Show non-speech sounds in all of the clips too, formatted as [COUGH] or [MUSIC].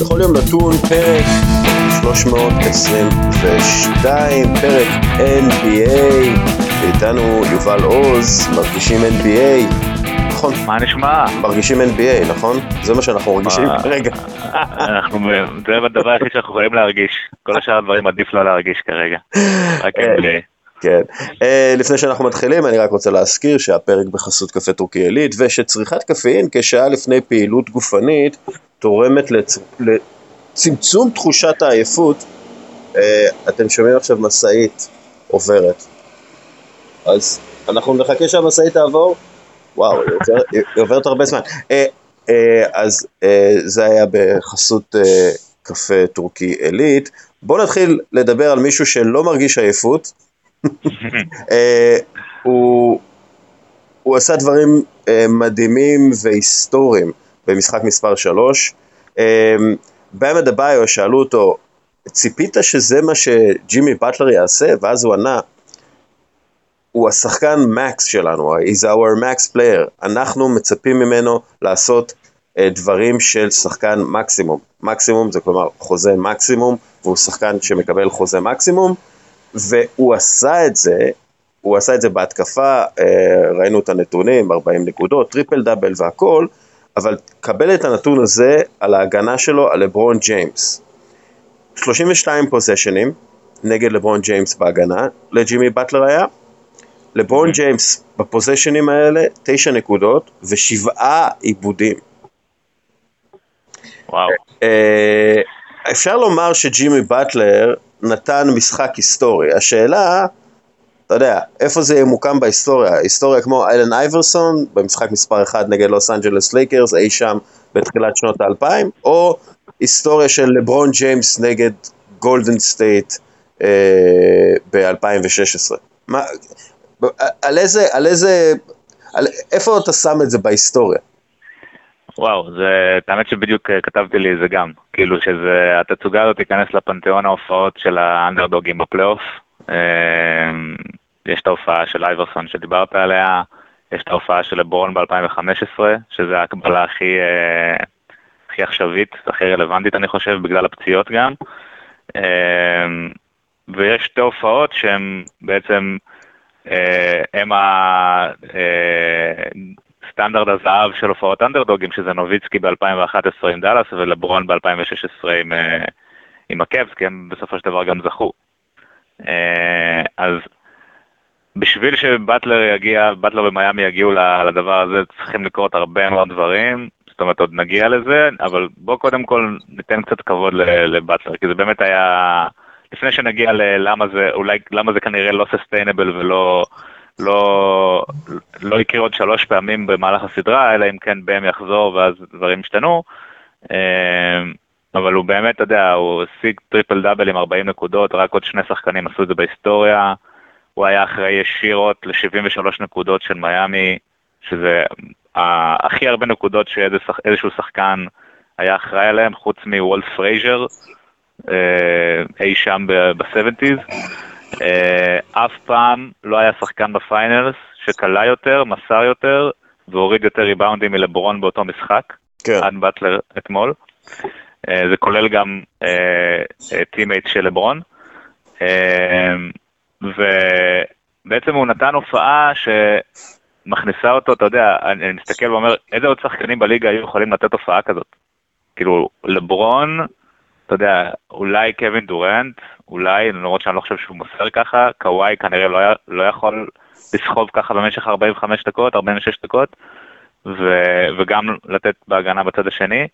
בכל יום נתון פרק 322, פרק NBA, ואיתנו יובל עוז, מרגישים NBA, נכון? מה נשמע? מרגישים NBA, נכון? זה מה שאנחנו מרגישים אה, כרגע. אנחנו, זה הדבר היחיד שאנחנו יכולים להרגיש. כל השאר הדברים עדיף לא להרגיש כרגע. רק NBA. כן. אה, לפני שאנחנו מתחילים, אני רק רוצה להזכיר שהפרק בחסות קפה טורקי עילית, ושצריכת קפאין כשעה לפני פעילות גופנית תורמת לצ... לצמצום תחושת העייפות. אה, אתם שומעים עכשיו משאית עוברת. אז אנחנו נחכה שהמשאית תעבור? וואו, היא עוברת, היא עוברת הרבה זמן. אה, אה, אז אה, זה היה בחסות אה, קפה טורקי עילית. בואו נתחיל לדבר על מישהו שלא מרגיש עייפות. אה, הוא, הוא עשה דברים אה, מדהימים והיסטוריים במשחק מספר 3. אה, בהם אדבאיו שאלו אותו, ציפית שזה מה שג'ימי באטלר יעשה? ואז הוא ענה, הוא השחקן מקס שלנו, he's our max player, אנחנו מצפים ממנו לעשות דברים של שחקן מקסימום. מקסימום זה כלומר חוזה מקסימום, והוא שחקן שמקבל חוזה מקסימום, והוא עשה את זה, הוא עשה את זה בהתקפה, אה, ראינו את הנתונים, 40 נקודות, triple double והכל, אבל קבל את הנתון הזה על ההגנה שלו על לברון ג'יימס. 32 possession ים נגד לברון ג'יימס בהגנה, לג'ימי באטלר היה. לברון ג'יימס ב possession ים האלה, 9 נקודות ושבעה איבודים. וואו. אפשר לומר שג'ימי באטלר נתן משחק היסטורי. השאלה, אתה יודע, איפה זה ימוקם בהיסטוריה? היסטוריה כמו אלן אייברסון במשחק מספר 1 נגד לוס אנג'לס לייקרס אי שם בתחילת שנות האלפיים, או היסטוריה של לברון ג'יימס נגד גולדן סטייט אה, ב-2016. מה, על איזה, על איזה, על, איפה אתה שם את זה בהיסטוריה? וואו, זה, האמת שבדיוק אה, כתבתי לי זה גם, כאילו שזה, התצוגה הזאת תיכנס לפנתיאון ההופעות של האנדרדוגים בפלייאוף. אה, יש את ההופעה של אייברסון שדיברת עליה, יש את ההופעה של לברון ב-2015, שזה ההקבלה הכי, אה, הכי עכשווית, הכי רלוונטית אני חושב, בגלל הפציעות גם. ויש שתי הופעות שהן בעצם, הם סטנדרט הזהב של הופעות אנדרדוגים, שזה נוביצקי ב-2011 עם דאלאס ולברון ב-2016 עם, אה, עם הקאבס, כי הם בסופו של דבר גם זכו. אה, אז בשביל שבטלר יגיע, באטלר ומיאמי יגיעו לדבר הזה, צריכים לקרות הרבה מאוד דברים, זאת אומרת עוד נגיע לזה, אבל בוא קודם כל ניתן קצת כבוד לבטלר, כי זה באמת היה, לפני שנגיע ללמה זה, אולי, למה זה כנראה לא sustainable ולא... לא, לא יקרה עוד שלוש פעמים במהלך הסדרה, אלא אם כן באם יחזור ואז דברים ישתנו. אמ, אבל הוא באמת, אתה יודע, הוא השיג triple double עם 40 נקודות, רק עוד שני שחקנים עשו את זה בהיסטוריה. הוא היה אחראי ישירות ל-73 נקודות של מיאמי, שזה הכי הרבה נקודות שאיזשהו שחקן היה אחראי עליהם, חוץ מוולט פרייזר, אה, אי שם ב-70's. אה, אף פעם לא היה שחקן ב finals שקלע יותר, מסר יותר והוריד יותר ריבאונדים מלברון באותו משחק, כן. עד באטלר אתמול. אה, זה כולל גם teammate אה, של לברון. ובעצם הוא נתן הופעה שמכניסה אותו, אתה יודע, אני מסתכל ואומר, איזה עוד שחקנים בליגה היו יכולים לתת הופעה כזאת? כאילו, לברון, אתה יודע, אולי קווין דורנט, אולי, למרות שאני לא חושב שהוא מוסר ככה, קוואי כנראה לא, לא יכול לסחוב ככה במשך 45 דקות, 46 דקות, ו, וגם לתת בהגנה בצד השני.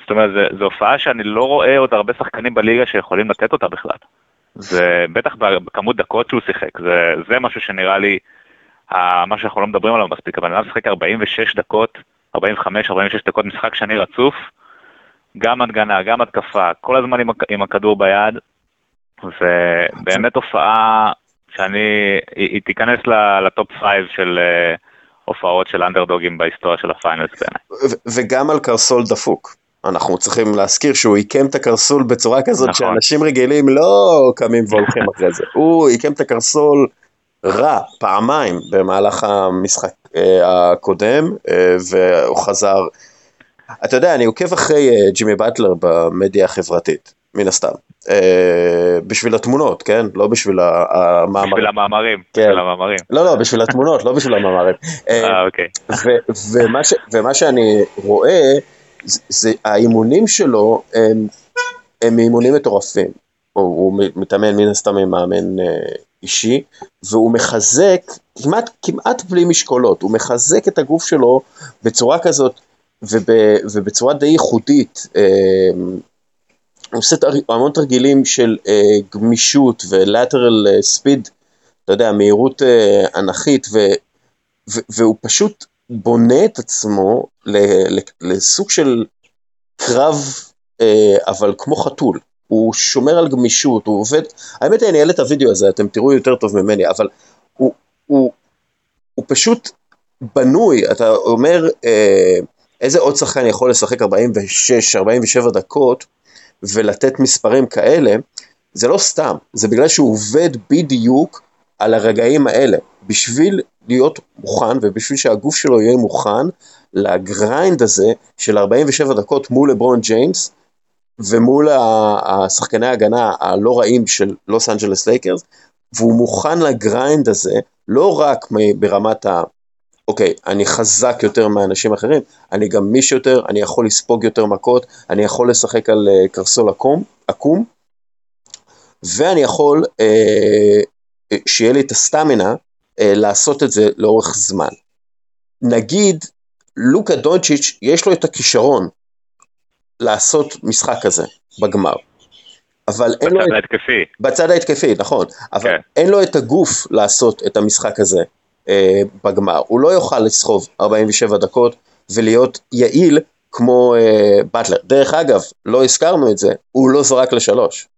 זאת אומרת, זו הופעה שאני לא רואה עוד הרבה שחקנים בליגה שיכולים לתת אותה בכלל. זה בטח בכמות דקות שהוא שיחק, זה, זה משהו שנראה לי, מה שאנחנו לא מדברים עליו מספיק, אבל אני שיחק 46 דקות, 45-46 דקות משחק שני רצוף, גם הגנה, גם התקפה, כל הזמן עם, עם הכדור ביד, ובאמת הופעה שאני, היא, היא תיכנס ל top five של אה, הופעות של אנדרדוגים בהיסטוריה של ה finals בעיניי. וגם על קרסול דפוק. אנחנו צריכים להזכיר שהוא עיקם את הקרסול בצורה כזאת נכון. שאנשים רגילים לא קמים והולכים [LAUGHS] אחרי זה. הוא עיקם את הקרסול רע פעמיים במהלך המשחק uh, הקודם, uh, והוא חזר אתה יודע, אני עוקב אחרי uh, ג'ימי באטלר במדיה החברתית, מן הסתם. Uh, בשביל התמונות, כן? לא בשביל המאמרים. בשביל המאמרים. כן. בשביל המאמרים. לא, לא, בשביל התמונות, לא בשביל המאמרים. [LAUGHS] אה, אוקיי. ומה, ש, ומה שאני רואה, זה, זה האימונים שלו הם, הם אימונים מטורפים. הוא, הוא מתאמן מן הסתם עם מאמן uh, אישי, והוא מחזק, כמעט, כמעט בלי משקולות, הוא מחזק את הגוף שלו בצורה כזאת, וב, ובצורה די ייחודית. אה, עושה המון תרגילים של אה, גמישות ולטרל ספיד, אתה יודע, מהירות אה, אנכית, ו, ו, והוא פשוט בונה את עצמו לסוג של קרב, אבל כמו חתול. הוא שומר על גמישות, הוא עובד, האמת היא אני אעלה את הוידאו הזה, אתם תראו יותר טוב ממני, אבל הוא, הוא, הוא פשוט בנוי, אתה אומר אה, איזה עוד שחקן יכול לשחק 46-47 דקות ולתת מספרים כאלה, זה לא סתם, זה בגלל שהוא עובד בדיוק על הרגעים האלה, בשביל להיות מוכן ובשביל שהגוף שלו יהיה מוכן ל grind הזה של 47 דקות מול לברון ג'יימס, ומול השחקני ההגנה הלא רעים של לוס אנג'לס לייקרס, והוא מוכן ל grind הזה, לא רק ברמת ה... אוקיי, אני חזק יותר מאנשים אחרים, אני גמיש יותר, אני יכול לספוג יותר מכות, אני יכול לשחק על אה, קרסול עקום, עקום, ואני יכול אה, שיהיה לי את ה stamina אה, לעשות את זה לאורך זמן. נגיד, לוקה דונצ'יץ' יש לו את הכישרון לעשות משחק כזה בגמר. אבל אין לו... בצד ההתקפי. בצד ההתקפי, נכון. אבל כן. אין לו את הגוף לעשות את המשחק הזה אה, בגמר. הוא לא יוכל לסחוב 47 דקות ולהיות יעיל כמו אה, באטלר. דרך אגב, לא הזכרנו את זה, הוא לא זרק לשלוש.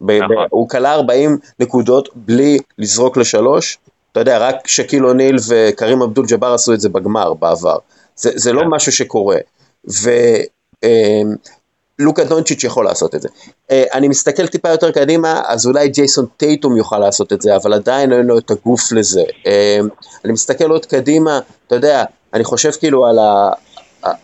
נכון. הוא כלה 40 נקודות בלי לזרוק לשלוש. אתה יודע, רק שקיל אוניל וקרים אבדול ג'אבר עשו את זה בגמר בעבר. זה, זה לא כן. משהו שקורה. ו... לוקה דונצ'יץ' יכול לעשות את זה. אה, אני מסתכל טיפה יותר קדימה, אז אולי ג'ייסון טייטום יוכל לעשות את זה, אבל עדיין אין לו את הגוף לזה. אמ, אני מסתכל עוד קדימה, אתה יודע, אני חושב כאילו על, ה,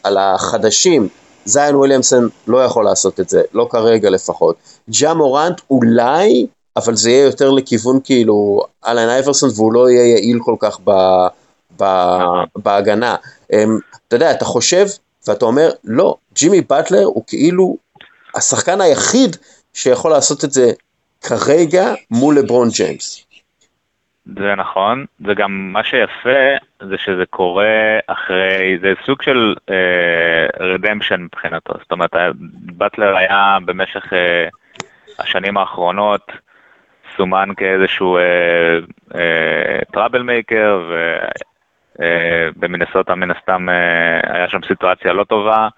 על החדשים, זיין וויליאמסון לא יכול לעשות את זה, לא כרגע לפחות. ג'ה מורנט אולי, אבל זה יהיה יותר לכיוון כאילו אלן אייברסון, והוא לא יהיה יעיל כל כך ב, ב, בהגנה. אמ, אתה יודע, אתה חושב ואתה אומר, לא, ג'ימי באטלר הוא כאילו השחקן היחיד שיכול לעשות את זה כרגע מול לברון ג'יימס. זה נכון, זה גם מה שיפה זה שזה קורה אחרי, זה סוג של redemption אה, מבחינתו, זאת אומרת באטלר היה במשך אה, השנים האחרונות סומן כאיזשהו trouble אה, maker ובמינסוטה מן הסתם אה, היה שם סיטואציה לא טובה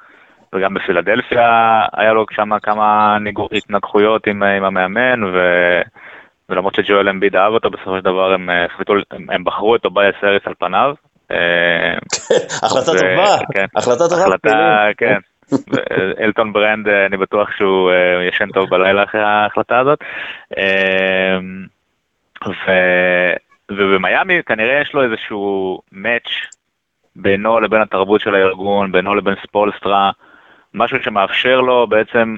וגם בפילדלפיה היה לו שם כמה התנגחויות עם, עם המאמן, ו... ולמרות שג'ואל אמביד אהב אותו, בסופו של דבר הם החליטו, הם, הם בחרו את טוביאס האריס על פניו. אה, [LAUGHS] החלטה טובה, כן, החלטה טובה. החלטה, כן. [LAUGHS] אלטון ברנד, אני בטוח שהוא אה, ישן טוב בלילה אחרי ההחלטה הזאת. ובמיאמי כנראה יש לו איזשהו מאץ' בינו לבין התרבות של הארגון, בינו לבין ספולסטרה. משהו שמאפשר לו בעצם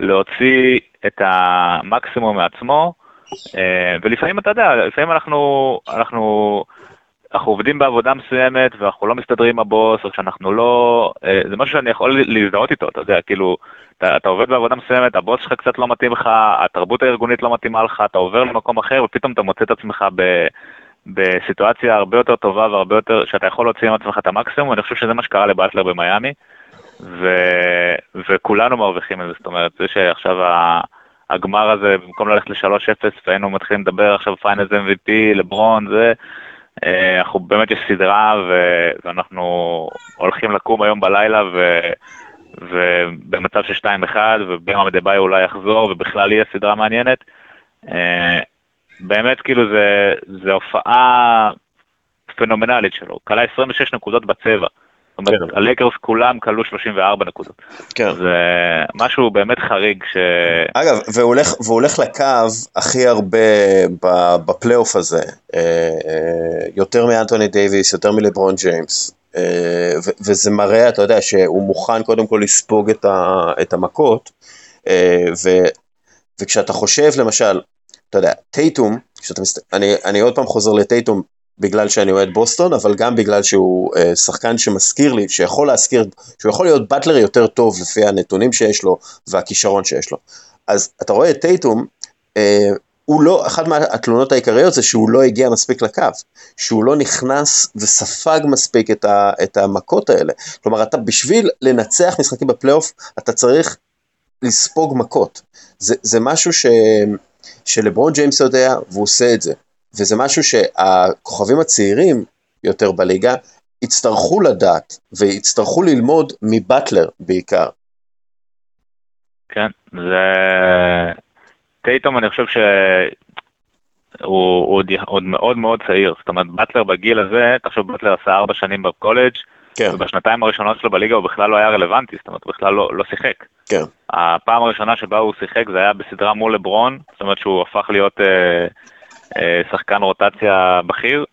להוציא את המקסימום מעצמו, אה, ולפעמים אתה יודע, לפעמים אנחנו, אנחנו, אנחנו עובדים בעבודה מסוימת ואנחנו לא מסתדרים עם הבוס, או שאנחנו לא, אה, זה משהו שאני יכול להזדהות איתו, אתה יודע, כאילו, אתה, אתה עובד בעבודה מסוימת, הבוס שלך קצת לא מתאים לך, התרבות הארגונית לא מתאימה לך, אתה עובר למקום אחר ופתאום אתה מוצא את עצמך ב... בסיטואציה הרבה יותר טובה והרבה יותר, שאתה יכול להוציא עם עצמך את המקסימום, אני חושב שזה מה שקרה לבטלר במיאמי. ו... וכולנו מרוויחים מזה, זאת אומרת, זה שעכשיו הגמר הזה, במקום ללכת ל-3-0 והיינו מתחילים לדבר עכשיו Finals MVP, לברון, זה, אה, אנחנו באמת יש סדרה ו... ואנחנו הולכים לקום היום בלילה ו... ובמצב של 2-1 ובאם אדבאיו אולי יחזור ובכלל יהיה סדרה מעניינת. באמת כאילו זה, זה הופעה פנומנלית שלו, קלע 26 נקודות בצבע. זאת אומרת, כן. הלייקרס כולם קלעו 34 נקודות. כן. זה משהו באמת חריג ש... אגב, והוא הולך, והוא הולך לקו הכי הרבה בפלייאוף הזה, אה, אה, יותר מאנטוני דייוויס, יותר מלברון ג'יימס. אה, וזה מראה, אתה יודע, שהוא מוכן קודם כל לספוג את, ה, את המכות, ו, וכשאתה חושב למשל, אתה יודע, טייטום, מסת... אני, אני עוד פעם חוזר לטייטום בגלל שאני אוהד בוסטון, אבל גם בגלל שהוא אה, שחקן שמזכיר לי, שיכול להזכיר, שהוא יכול להיות באטלר יותר טוב לפי הנתונים שיש לו והכישרון שיש לו. אז אתה רואה את טייטום, אה, הוא לא, אחת מהתלונות העיקריות זה שהוא לא הגיע מספיק לקו, שהוא לא נכנס וספג מספיק את, ה, את המכות האלה. כלומר, אתה בשביל לנצח משחקים בפלייאוף, אתה צריך לספוג מכות. זה, זה משהו ש, שלברון ג'יימס יודע, והוא עושה את זה. וזה משהו שהכוכבים הצעירים יותר בליגה יצטרכו לדעת, ויצטרכו ללמוד מבטלר בעיקר. כן, זה... טייטום אני חושב שהוא עוד, עוד מאוד מאוד צעיר, זאת אומרת באטלר בגיל הזה, תחשוב באטלר עשה ארבע שנים בקולג' כן. ובשנתיים הראשונות שלו בליגה הוא בכלל לא היה רלוונטי, זאת אומרת הוא בכלל לא, לא שיחק. כן. הפעם הראשונה שבה הוא שיחק זה היה בסדרה מול לברון, זאת אומרת שהוא הפך להיות אה, אה, שחקן רוטציה בכיר,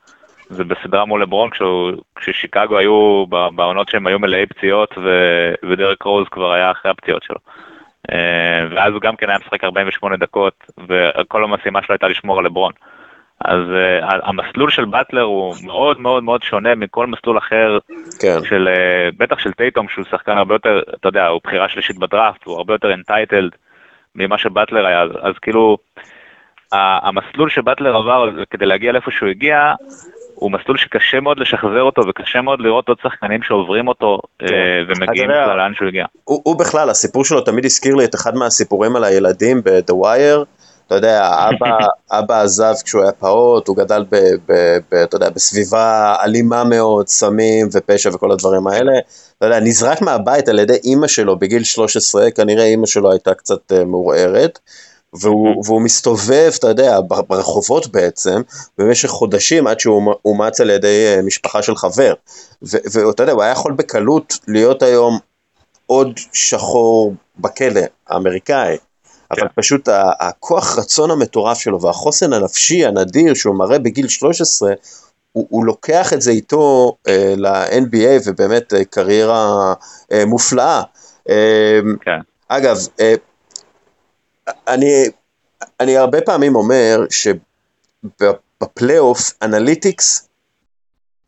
זה בסדרה מול לברון כשהוא, כששיקגו היו בעונות שהם היו מלאי פציעות ו, ודרק רוז כבר היה אחרי הפציעות שלו. אה, ואז הוא גם כן היה משחק 48 דקות, וכל המשימה שלו הייתה לשמור על לברון. אז uh, המסלול של באטלר הוא מאוד מאוד מאוד שונה מכל מסלול אחר, כן. של, uh, בטח של טייטום שהוא שחקן הרבה יותר, אתה יודע, הוא בחירה שלישית בדראפט, הוא הרבה יותר אנטייטלד ממה שבאטלר היה, אז, אז כאילו, המסלול שבאטלר עבר כדי להגיע לאיפה שהוא הגיע, הוא מסלול שקשה מאוד לשחזר אותו וקשה מאוד לראות עוד שחקנים שעוברים אותו כן. אה, ומגיעים לאן שהוא הגיע. הוא, הוא בכלל, הסיפור שלו תמיד הזכיר לי את אחד מהסיפורים על הילדים ב-The Wire. אתה יודע, אבא, אבא עזב כשהוא היה פעוט, הוא גדל ב, ב, ב, אתה יודע, בסביבה אלימה מאוד, סמים ופשע וכל הדברים האלה. אתה יודע, נזרק מהבית על ידי אימא שלו בגיל 13, כנראה אימא שלו הייתה קצת uh, מעורערת. והוא, והוא מסתובב, אתה יודע, ברחובות בעצם, במשך חודשים עד שהוא אומץ על ידי אה, משפחה של חבר. ואתה יודע, הוא היה יכול בקלות להיות היום עוד שחור בכלא האמריקאי. אבל כן. פשוט הכוח רצון המטורף שלו והחוסן הנפשי הנדיר שהוא מראה בגיל 13, הוא, הוא לוקח את זה איתו אה, ל-NBA ובאמת אה, קריירה אה, מופלאה. אה, כן. אגב, אה, אני, אני הרבה פעמים אומר שבפלייאוף אנליטיקס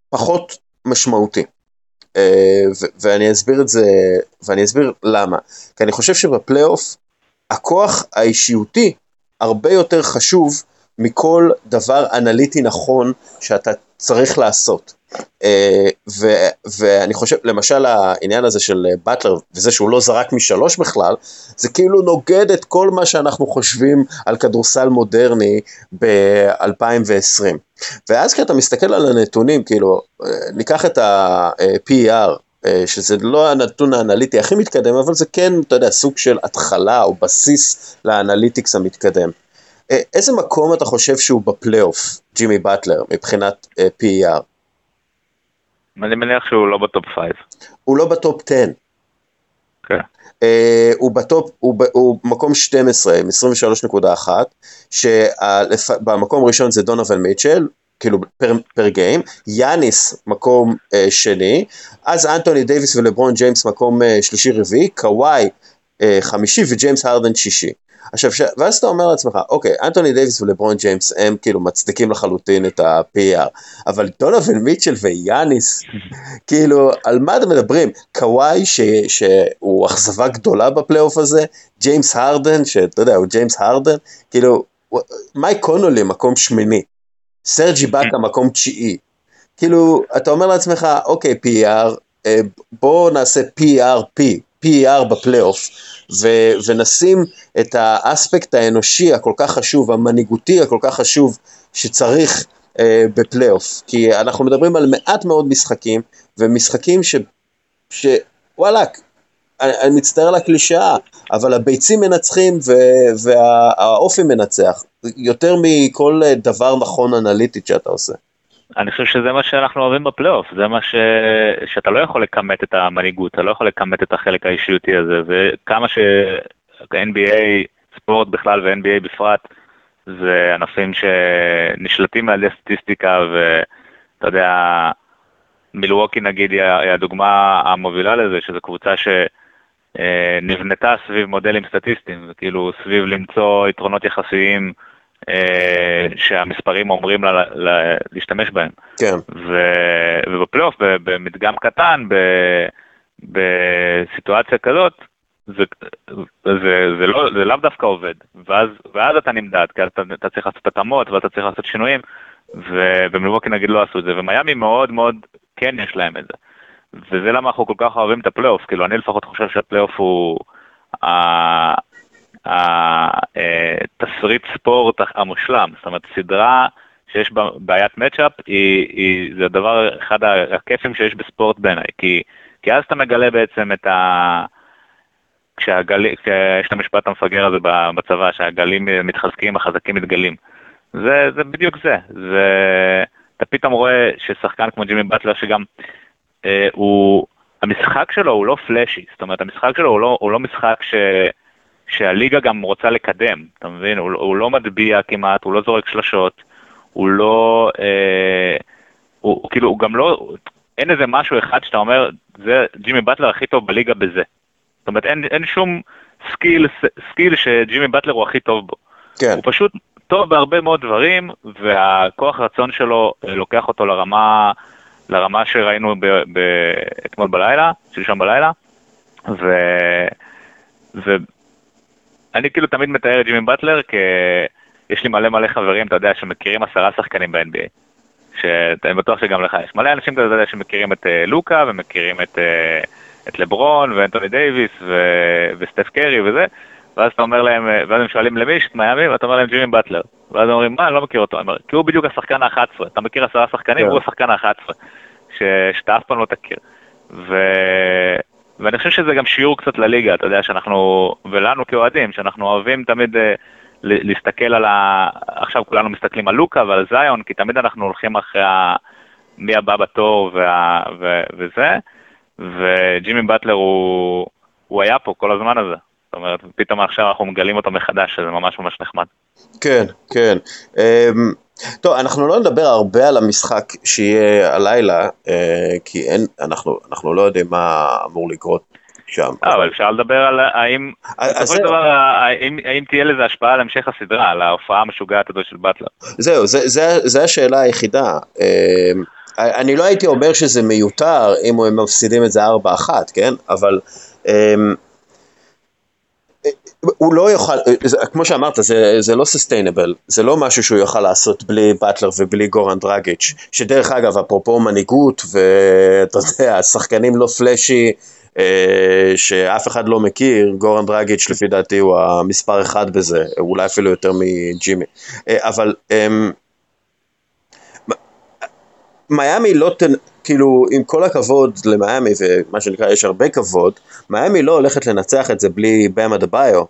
פחות משמעותי. אה, ואני אסביר את זה, ואני אסביר למה. כי אני חושב שבפלייאוף הכוח האישיותי הרבה יותר חשוב מכל דבר אנליטי נכון שאתה צריך לעשות. אה, ו, ואני חושב, למשל העניין הזה של באטלר, וזה שהוא לא זרק משלוש בכלל, זה כאילו נוגד את כל מה שאנחנו חושבים על כדורסל מודרני ב-2020. ואז כשאתה מסתכל על הנתונים, כאילו, אה, ניקח את ה-PER, אה, שזה לא הנתון האנליטי הכי מתקדם, אבל זה כן, אתה יודע, סוג של התחלה או בסיס לאנליטיקס המתקדם. איזה מקום אתה חושב שהוא בפלייאוף, ג'ימי באטלר, מבחינת PER? אני מניח שהוא לא ב top 5. הוא לא ב top 10. כן. Uh, הוא ב top, הוא, הוא מקום 12 עם 23.1, שבמקום ראשון זה דונובן מיטשל, כאילו per, per game, יאניס מקום אה, שני, אז אנטוני דייוויס ולברון ג'יימס מקום אה, שלישי רביעי, קוואי אה, חמישי וג'יימס הרדן שישי. עכשיו, ש... ואז אתה אומר לעצמך, אוקיי, אנטוני דייוויס ולברון ג'יימס הם כאילו מצדיקים לחלוטין את ה-PER, אבל דונובן מיטשל ויאניס, [LAUGHS] כאילו, על מה אתם מדברים? קוואי, ש... שהוא אכזבה גדולה בפלייאוף הזה, ג'יימס הרדן, שאתה יודע, הוא ג'יימס הרדן, כאילו, מייק קונולי מקום שמיני, סרג' איבאקה מקום תשיעי, כאילו, אתה אומר לעצמך, אוקיי, PER, אה, בואו נעשה PRP, PER בפלייאוף, ו- ונשים את האספקט האנושי הכל כך חשוב, המנהיגותי הכל כך חשוב שצריך אה, בפלייאוף, כי אנחנו מדברים על מעט מאוד משחקים, ומשחקים ש... ש... וואלאק, אני, אני מצטער על הקלישאה, אבל הביצים מנצחים והאופי מנצח, יותר מכל דבר נכון אנליטית שאתה עושה. אני חושב שזה מה שאנחנו אוהבים בפלייאוף, זה מה ש... שאתה לא יכול לכמת את המנהיגות, אתה לא יכול לכמת את החלק האישיותי הזה, וכמה ש-NBA, ספורט בכלל ו-NBA בפרט, זה ענפים שנשלטים על ידי סטטיסטיקה, ואתה יודע, מילווקי נגיד היא הדוגמה המובילה לזה, שזו קבוצה שנבנתה סביב מודלים סטטיסטיים, כאילו סביב למצוא יתרונות יחסיים אה, שהמספרים אומרים לה, לה, להשתמש בהם. כן. ו, ובפלייאוף, במדגם קטן, ב, בסיטואציה כזאת, זה, זה, זה, לא, זה לאו דווקא עובד, ואז, ואז אתה נמדד, כי אתה, אתה צריך לעשות התאמות ואתה צריך לעשות שינויים, ובמילווקי נגיד לא עשו את זה, ומיאמי מאוד מאוד כן יש להם את זה. וזה למה אנחנו כל כך אוהבים את הפלייאוף, כאילו אני לפחות חושב שהפלייאוף הוא התסריט ספורט המושלם, זאת אומרת סדרה שיש בה בעיית מצ'אפ, זה הדבר, אחד הכיפים שיש בספורט בעיניי, כי, כי אז אתה מגלה בעצם את ה... כשהגלים, כשיש את המשפט המפגר הזה בצבא, שהגלים מתחזקים, החזקים מתגלים. זה, זה בדיוק זה, זה, אתה פתאום רואה ששחקן כמו ג'ימי באטלר שגם אה, הוא, המשחק שלו הוא לא flashy, זאת אומרת המשחק שלו הוא לא, הוא לא משחק ש, שהליגה גם רוצה לקדם, אתה מבין? הוא, הוא לא מטביע כמעט, הוא לא זורק שלשות, הוא לא, אה, הוא, הוא כאילו הוא גם לא, אין איזה משהו אחד שאתה אומר, זה ג'ימי באטלר הכי טוב בליגה בזה. זאת אומרת אין, אין שום skill, skill שג'ימי באטלר הוא הכי טוב בו. כן. הוא פשוט טוב בהרבה מאוד דברים, והכוח רצון שלו אה, לוקח אותו לרמה, לרמה שראינו ב, ב, אתמול בלילה, שלשום בלילה, ו, ואני כאילו תמיד מתאר את ג'ימי באטלר כי יש לי מלא מלא חברים, אתה יודע, שמכירים עשרה שחקנים ב-NBA. שאני בטוח שגם לך יש מלא אנשים, אתה יודע, שמכירים את uh, לוקה ומכירים את, uh, את לברון ואנטוני דייוויס ו, וסטף קרי וזה, ואז אתה אומר להם, ואז הם שואלים למי יש את מיאמי, ואתה אומר להם ג'ימי באטלר. ואז הם אומרים, מה, אני לא מכיר אותו. אומר, כי הוא בדיוק השחקן ה-11. אתה מכיר עשרה שחקנים, כן. הוא השחקן ה-11. שאתה אף פעם לא תכיר. ו... ואני חושב שזה גם שיעור קצת לליגה, אתה יודע, שאנחנו, ולנו כאוהדים, שאנחנו אוהבים תמיד uh, להסתכל על ה... עכשיו כולנו מסתכלים על לוקה ועל זיון, כי תמיד אנחנו הולכים אחרי ה... מי הבא בתור וה... ו... וזה, וג'ימי באטלר הוא... הוא היה פה כל הזמן הזה. זאת אומרת, פתאום עכשיו אנחנו מגלים אותו מחדש, שזה ממש ממש נחמד. כן, כן. אמ, טוב, אנחנו לא נדבר הרבה על המשחק שיהיה הלילה, אה, כי אין, אנחנו, אנחנו לא יודעים מה אמור לקרות שם. אה, אבל אפשר לדבר על האם, בסופו של דבר, האם, האם תהיה לזה השפעה על המשך הסדרה, על ההופעה המשוגעת הזו של באטלר. זהו, זה, זה, זה השאלה היחידה. אמ, אני לא הייתי אומר שזה מיותר אם הם מפסידים את זה 4-1, כן? אבל... הוא לא יוכל, כמו שאמרת, זה, זה לא סוסטיינבל, זה לא משהו שהוא יוכל לעשות בלי באטלר ובלי גורן דרגיץ', שדרך אגב, אפרופו מנהיגות, ואתה יודע, השחקנים לא פלאשי, אה, שאף אחד לא מכיר, גורן דרגיץ' לפי דעתי הוא המספר אחד בזה, אולי אפילו יותר מג'ימי, אה, אבל אה, מיאמי לא. כאילו, עם כל הכבוד למיאמי, ומה שנקרא, יש הרבה כבוד, מיאמי לא הולכת לנצח את זה בלי באם אדבאיו.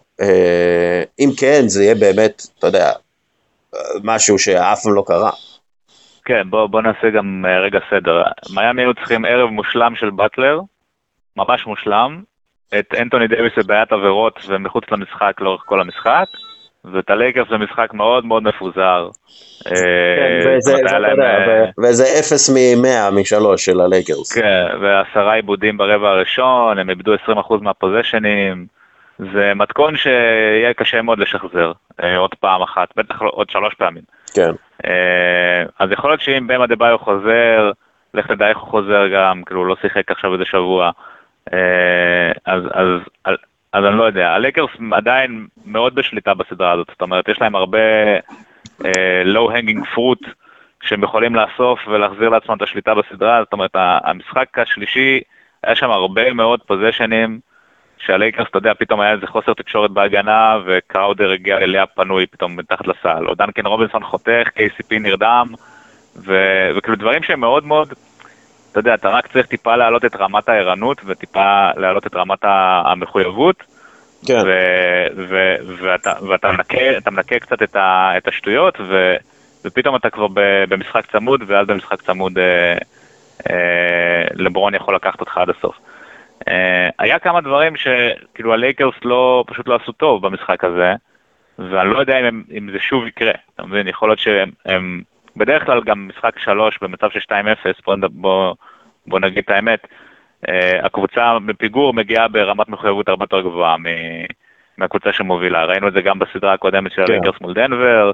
אם כן, זה יהיה באמת, אתה יודע, משהו שאף פעם לא קרה. כן, בוא, בוא נעשה גם אה, רגע סדר. מיאמי היו צריכים ערב מושלם של באטלר, ממש מושלם, את אנטוני דייוויס בבעיית עבירות ומחוץ למשחק לאורך כל המשחק, ואת הלייקרס זה משחק מאוד מאוד מפוזר. כן, אה, וזה אפס מ-100 משלוש של הלייקרס. כן, ועשרה עיבודים ברבע הראשון, הם איבדו 20% מהפוזיישנים. זה מתכון שיהיה קשה מאוד לשחזר אה, עוד פעם אחת, בטח עוד שלוש פעמים. כן. אה, אז יכול להיות שאם במה דה ביו חוזר, לך תדע איך הוא חוזר גם, כאילו הוא לא שיחק עכשיו איזה שבוע. אז, אז אז אני לא יודע, הלקרס עדיין מאוד בשליטה בסדרה הזאת, זאת אומרת, יש להם הרבה uh, low hanging fruit שהם יכולים לאסוף ולהחזיר לעצמם את השליטה בסדרה, זאת אומרת, המשחק השלישי, היה שם הרבה מאוד פוזיישנים, שהלייקרס, אתה יודע, פתאום היה איזה חוסר תקשורת בהגנה, וקראודר הגיע אליה פנוי פתאום מתחת לסל, או דנקן רובינסון חותך, KCP נרדם, ו- וכאילו דברים שהם מאוד מאוד... אתה יודע, אתה רק צריך טיפה להעלות את רמת הערנות וטיפה להעלות את רמת המחויבות. כן. ו- ו- ואתה, ואתה מנקה, מנקה קצת את, ה- את השטויות, ו- ופתאום אתה כבר במשחק צמוד, ואז במשחק צמוד אה, אה, לברון יכול לקחת אותך עד הסוף. אה, היה כמה דברים שכאילו הלייקרס לא, פשוט לא עשו טוב במשחק הזה, ואני לא יודע אם, הם, אם זה שוב יקרה, אתה מבין? יכול להיות שהם בדרך כלל גם משחק שלוש במצב של 2-0, בוא, בוא, בוא נגיד את האמת, הקבוצה בפיגור מגיעה ברמת מחויבות הרבה יותר גבוהה מהקבוצה שמובילה, ראינו את זה גם בסדרה הקודמת של כן. הלייקרס מול דנבר,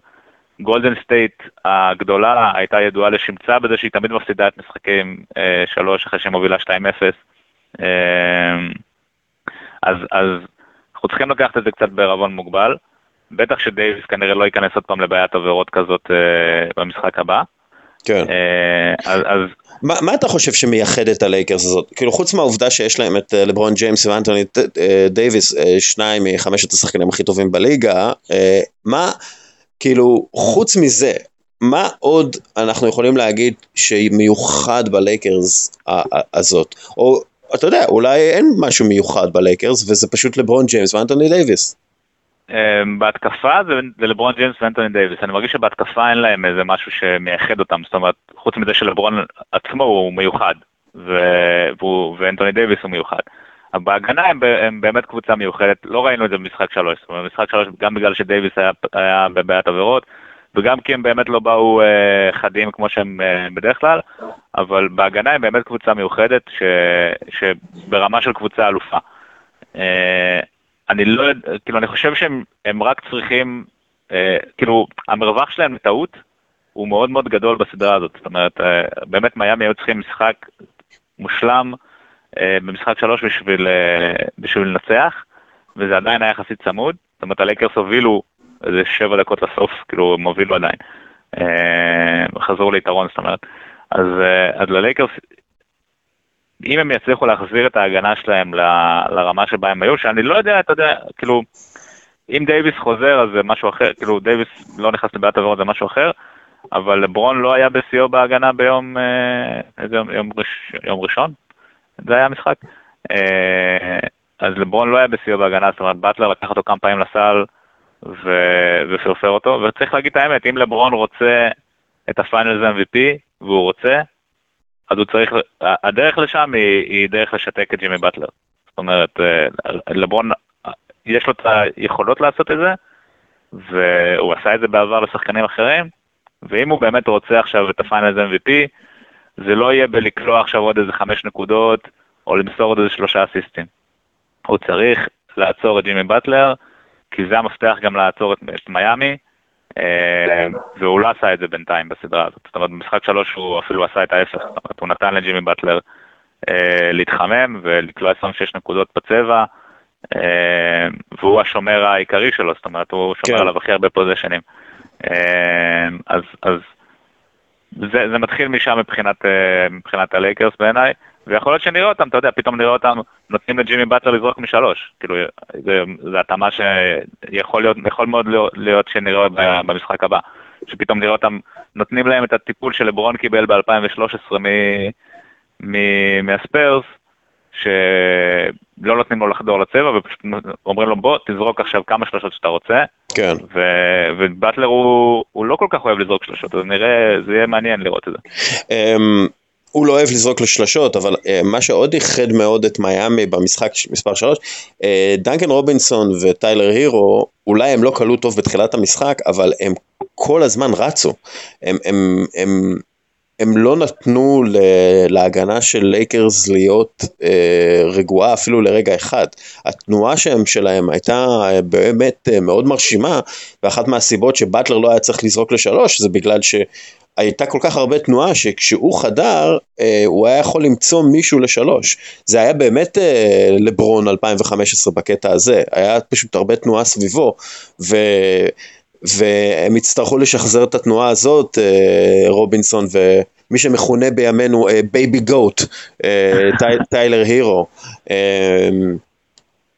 גולדן סטייט הגדולה הייתה ידועה לשמצה בזה שהיא תמיד מפסידה את משחקי שלוש אחרי שהיא מובילה 2-0. אז, אז אנחנו צריכים לקחת את זה קצת בערבון מוגבל. בטח שדייוויס כנראה לא ייכנס עוד פעם לבעיית עבירות כזאת אה, במשחק הבא. כן. אה, אז, אז... מה, מה אתה חושב שמייחד את הלייקרס הזאת? כאילו חוץ מהעובדה שיש להם את אה, לברון ג'יימס ואנטוני דייוויס, שניים מחמשת השחקנים הכי טובים בליגה, מה, כאילו חוץ מזה, מה עוד אנחנו יכולים להגיד שמיוחד בלייקרס הזאת? או אתה יודע, אולי אין משהו מיוחד בלייקרס וזה פשוט לברון ג'יימס ואנטוני דייוויס. אמ, בהתקפה זה לברון ג'יימס ואנטוני דייוויס, אני מרגיש שבהתקפה אין להם איזה משהו שמייחד אותם, זאת אומרת, חוץ מזה שלברון עצמו הוא מיוחד, ואנטוני דייוויס הוא מיוחד. בהגנה הם, הם באמת קבוצה מיוחדת, לא ראינו את זה במשחק שלוש, זאת אומרת, במשחק שלוש גם בגלל שדייוויס היה, היה בבעיית עבירות, וגם כי הם באמת לא באו אה, חדים כמו שהם אה, בדרך כלל, אבל בהגנה הם באמת קבוצה מיוחדת, ש, שברמה של קבוצה אלופה. אה, אני לא יודע, כאילו, אני חושב שהם רק צריכים, אה, כאילו, המרווח שלהם לטעות הוא מאוד מאוד גדול בסדרה הזאת. זאת אומרת, אה, באמת מיאמי היו צריכים משחק מושלם אה, במשחק שלוש בשביל, אה, בשביל לנצח, וזה עדיין היה יחסית צמוד. זאת אומרת, הלייקרס הובילו איזה שבע דקות לסוף, כאילו, הם הובילו עדיין. אה, חזרו ליתרון, זאת אומרת. אז, אה, אז ללייקרס אם הם יצליחו להחזיר את ההגנה שלהם ל, לרמה שבה הם היו, שאני לא יודע, אתה יודע, כאילו, אם דייוויס חוזר אז זה משהו אחר, כאילו דייוויס לא נכנס לבעיית עבירות זה משהו אחר, אבל לברון לא היה בשיאו בהגנה ביום, אה, איזה יום, יום, ראש, יום ראשון? זה היה המשחק. אה, אז לברון לא היה בשיאו בהגנה, זאת אומרת באטלר לקח אותו כמה פעמים לסל ו... ופרפר אותו, וצריך להגיד את האמת, אם לברון רוצה את ה Finals MVP, והוא רוצה, אז הוא צריך, הדרך לשם היא, היא דרך לשתק את ג'ימי באטלר. זאת אומרת, אה, לברון, יש לו את היכולות לעשות את זה, והוא עשה את זה בעבר לשחקנים אחרים, ואם הוא באמת רוצה עכשיו את ה Finals MVP, זה לא יהיה בלקלוע עכשיו עוד איזה חמש נקודות, או למסור עוד איזה שלושה אסיסטים. הוא צריך לעצור את ג'ימי באטלר, כי זה המפתח גם לעצור את, את מיאמי, אה, והוא לא עשה את זה בינתיים בסדרה הזאת. זאת אומרת, במשחק שלוש הוא אפילו עשה את ההפך, זאת אומרת, הוא נתן לג'ימי באטלר אה, להתחמם ולקלוע 26 נקודות בצבע, אה, והוא השומר העיקרי שלו, זאת אומרת, הוא שומר כן. עליו הכי הרבה פוזיישנים. אז, אז זה, זה מתחיל משם מבחינת, מבחינת הלייקרס בעיניי. ויכול להיות שנראה אותם, אתה יודע, פתאום נראה אותם נותנים לג'ימי באטלר לזרוק משלוש. כאילו, זו התאמה שיכול להיות, יכול מאוד להיות שנראה במשחק הבא. שפתאום נראה אותם נותנים להם את הטיפול שלברון קיבל ב-2013 מהספיירס, שלא נותנים לו לחדור לצבע ופשוט אומרים לו בוא תזרוק עכשיו כמה שלושות שאתה רוצה. כן. ו- ובטלר הוא, הוא לא כל כך אוהב לזרוק שלושות, אז נראה, זה יהיה מעניין לראות את זה. אמ, הוא לא אוהב לזרוק לשלשות, אבל uh, מה שעוד איחד מאוד את מיאמי במשחק מספר 3, uh, דנקן רובינסון וטיילר הירו, אולי הם לא כלו טוב בתחילת המשחק, אבל הם כל הזמן רצו. הם, הם, הם, הם לא נתנו להגנה של לייקרס להיות אה, רגועה אפילו לרגע אחד. התנועה שהם שלהם הייתה אה, באמת אה, מאוד מרשימה, ואחת מהסיבות שבטלר לא היה צריך לזרוק לשלוש זה בגלל ש... הייתה כל כך הרבה תנועה שכשהוא חדר אה, הוא היה יכול למצוא מישהו לשלוש. זה היה באמת אה, לברון 2015 בקטע הזה, היה פשוט הרבה תנועה סביבו ו... והם יצטרכו לשחזר את התנועה הזאת, אה, רובינסון ומי שמכונה בימינו baby GOAT, טיילר הירו.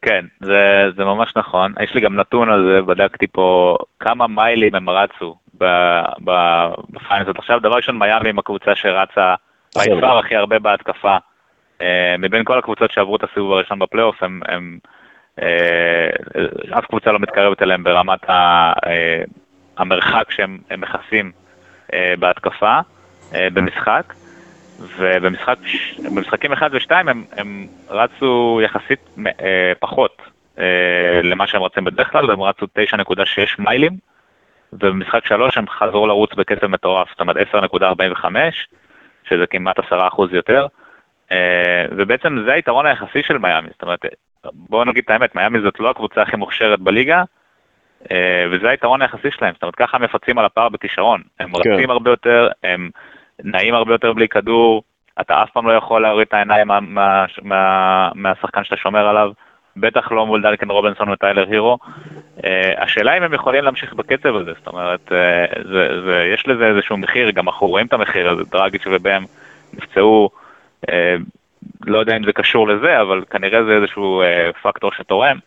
כן, זה, זה ממש נכון. יש לי גם נתון על זה, בדקתי פה כמה מיילים הם רצו ב Finals עכשיו. דבר ראשון, מיאמי עם הקבוצה שרצה בפער הכי הרבה בהתקפה. אה, מבין כל הקבוצות שעברו את הסיבוב הראשון בפלייאוף, הם, הם, אה, אף קבוצה לא מתקרבת אליהם ברמת ה, אה, המרחק שהם מכסים בהתקפה, במשחק. ובמשחקים 1 ו-2 הם, הם רצו יחסית אה, פחות אה, למה שהם רצים בדרך כלל, הם רצו 9.6 מיילים, ובמשחק 3 הם חזרו לרוץ בקצב מטורף, זאת אומרת 10.45, שזה כמעט 10% יותר, ובעצם זה היתרון היחסי של מיאמי, זאת אומרת, בואו נגיד את האמת, מיאמי זאת לא הקבוצה הכי מוכשרת בליגה, וזה היתרון היחסי שלהם, זאת אומרת ככה הם מפצים על הפער בכישרון, הם כן. רצים הרבה יותר, הם נעים הרבה יותר בלי כדור, אתה אף פעם לא יכול להוריד את העיניים מה, מה, מה, מהשחקן שאתה שומר עליו, בטח לא מול דלקן רובינסון וטיילר הירו. Uh, השאלה אם הם יכולים להמשיך בקצב הזה, זאת אומרת, uh, זה, זה, יש לזה איזשהו מחיר, גם אנחנו רואים את המחיר הזה, דרגיץ' ובהם נפצעו, uh, לא יודע אם זה קשור לזה, אבל כנראה זה איזשהו uh, פקטור שתורם.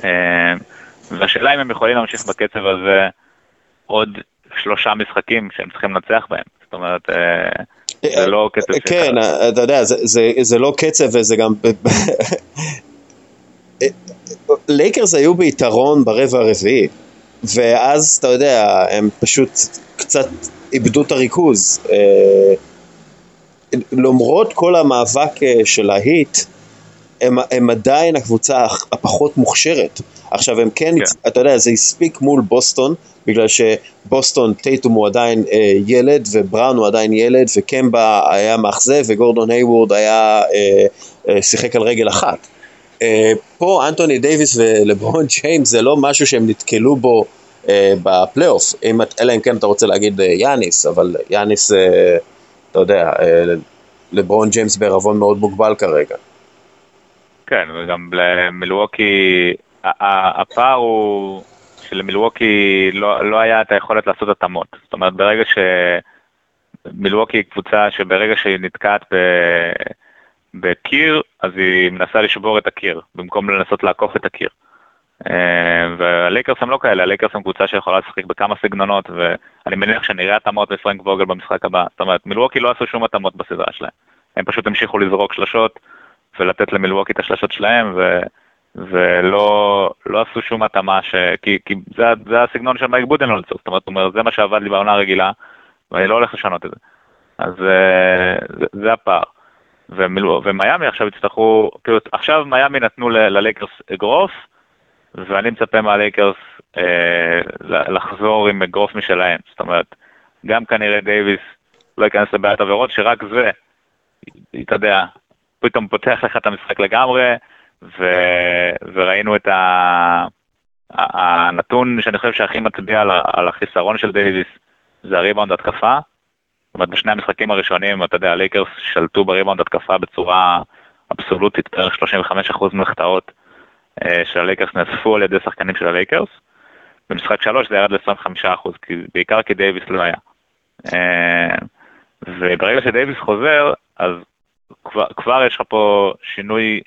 Uh, והשאלה אם הם יכולים להמשיך בקצב הזה עוד שלושה משחקים שהם צריכים לנצח בהם. זאת אומרת, זה לא קצב ש... כן, אתה יודע, זה, זה, זה לא קצב וזה גם... לייקרס היו ביתרון ברבע הרביעי, ואז אתה יודע, הם פשוט קצת איבדו את הריכוז. אה, למרות כל המאבק אה, של ההיט, הם, הם עדיין הקבוצה הפחות מוכשרת. עכשיו הם כן, כן, אתה יודע, זה הספיק מול בוסטון, בגלל שבוסטון, טייטום הוא עדיין אה, ילד, ובראון הוא עדיין ילד, וקמבה היה מאכזב, וגורדון היוורד היה, אה, אה, שיחק על רגל אחת. אה, פה אנטוני דייוויס ולברון [LAUGHS] ג'יימס זה לא משהו שהם נתקלו בו אה, בפלייאוף, אלא אם כן אתה רוצה להגיד אה, יאניס, אבל יאניס, אה, אתה יודע, אה, לברון ג'יימס בערבון מאוד מוגבל כרגע. כן, וגם למילווקי, הפער הוא שלמילווקי לא, לא היה את היכולת לעשות התאמות. זאת אומרת, ברגע שמילווקי היא קבוצה שברגע שהיא נתקעת ב... בקיר, אז היא מנסה לשבור את הקיר, במקום לנסות לעקוף את הקיר. אה, והלייקרס הם לא כאלה, הלייקרס הם קבוצה שיכולה לשחק בכמה סגנונות, ואני מניח שנראה התאמות לפרנק ווגל במשחק הבא. זאת אומרת, מילווקי לא עשו שום התאמות בסדרה שלהם. הם פשוט המשיכו לזרוק שלשות, ולתת למילווקי את השלשות שלהם, ו... ולא לא עשו שום התאמה, ש... כי, כי זה, זה הסגנון של מייק בודנהולצר, זאת אומרת, אומר, זה מה שעבד לי בעונה הרגילה, ואני לא הולך לשנות את זה. אז אה, זה, זה הפער. ומיאמי עכשיו יצטרכו, כאילו עכשיו מיאמי נתנו ללייקרס אגרוף, ואני מצפה מהלייקרס אה, לחזור עם אגרוף משלהם, זאת אומרת, גם כנראה דייוויס לא ייכנס לבעיית עבירות, שרק זה, אתה יודע, פתאום פותח לך את המשחק לגמרי, ו, וראינו את ה, הנתון שאני חושב שהכי מצביע על, על החיסרון של דייוויס, זה הריבאונד התקפה. זאת אומרת, בשני המשחקים הראשונים, אתה יודע, הלייקרס שלטו בריבאונד התקפה בצורה אבסולוטית, בערך 35% מהחטאות של הלייקרס נאספו על ידי שחקנים של הלייקרס. במשחק 3 זה ירד ל-25%, בעיקר כי דייוויס לא היה. אה, וברגע שדייוויס חוזר, אז כבר, כבר יש לך פה שינוי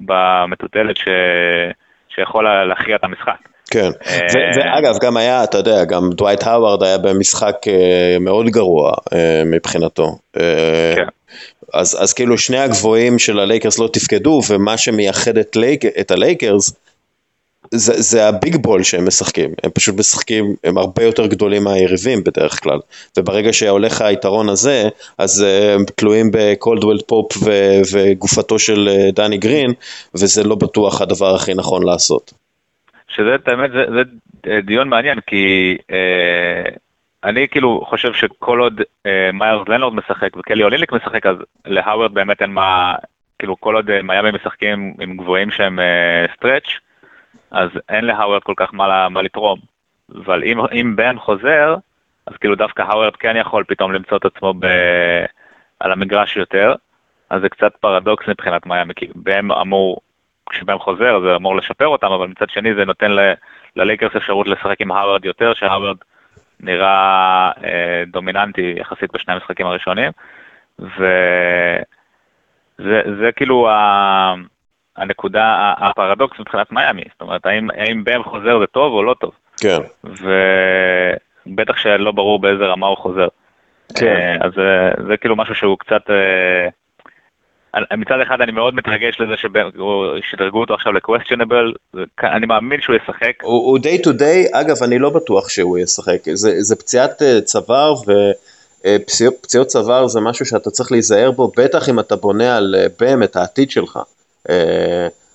במטוטלת ש... שיכול להכריע את המשחק. כן, אה, ואגב גם היה, אתה יודע, גם דווייט האווארד היה במשחק אה, מאוד גרוע אה, מבחינתו. כן. אז, אז כאילו שני הגבוהים של הלייקרס לא תפקדו, ומה שמייחד את הלייקרס זה, זה ה big ball שהם משחקים, הם פשוט משחקים, הם הרבה יותר גדולים מהיריבים בדרך כלל, וברגע שהולך היתרון הזה, אז הם תלויים בקולדוול פופ וגופתו של דני גרין, וזה לא בטוח הדבר הכי נכון לעשות. שזה, האמת, זה, זה דיון מעניין, כי אה, אני כאילו חושב שכל עוד אה, מאיירס לאונרד משחק וקלי אוליניק משחק, אז להאוורד באמת אין מה, כאילו כל עוד אה, מיאמי משחקים עם גבוהים שהם אה, stretch, אז אין להאוורד כל כך מה, מה לתרום. אבל אם, אם באם חוזר, אז כאילו דווקא האוורד כן יכול פתאום למצוא את עצמו ב, על המגרש יותר, אז זה קצת פרדוקס מבחינת מיאמי, כי באם אמור כשבאם חוזר זה אמור לשפר אותם, אבל מצד שני זה נותן ללייקרס אפשרות לשחק עם הרווארד יותר, שהרווארד נראה אה, דומיננטי יחסית בשני המשחקים הראשונים, וזה כאילו ה, הנקודה, הפרדוקס מבחינת מיאמי, זאת אומרת, האם, האם בהם חוזר זה טוב או לא טוב. כן. ובטח שלא ברור באיזה רמה הוא חוזר. כן. אה, אז זה, זה כאילו משהו שהוא קצת... אה, מצד אחד אני מאוד מתרגש לזה שדרגו אותו עכשיו ל-questionable, אני מאמין שהוא ישחק. הוא day to day, אגב אני לא בטוח שהוא ישחק, זה, זה פציעת אה, צוואר ופציעות אה, צוואר זה משהו שאתה צריך להיזהר בו, בטח אם אתה בונה על בם אה, את העתיד שלך.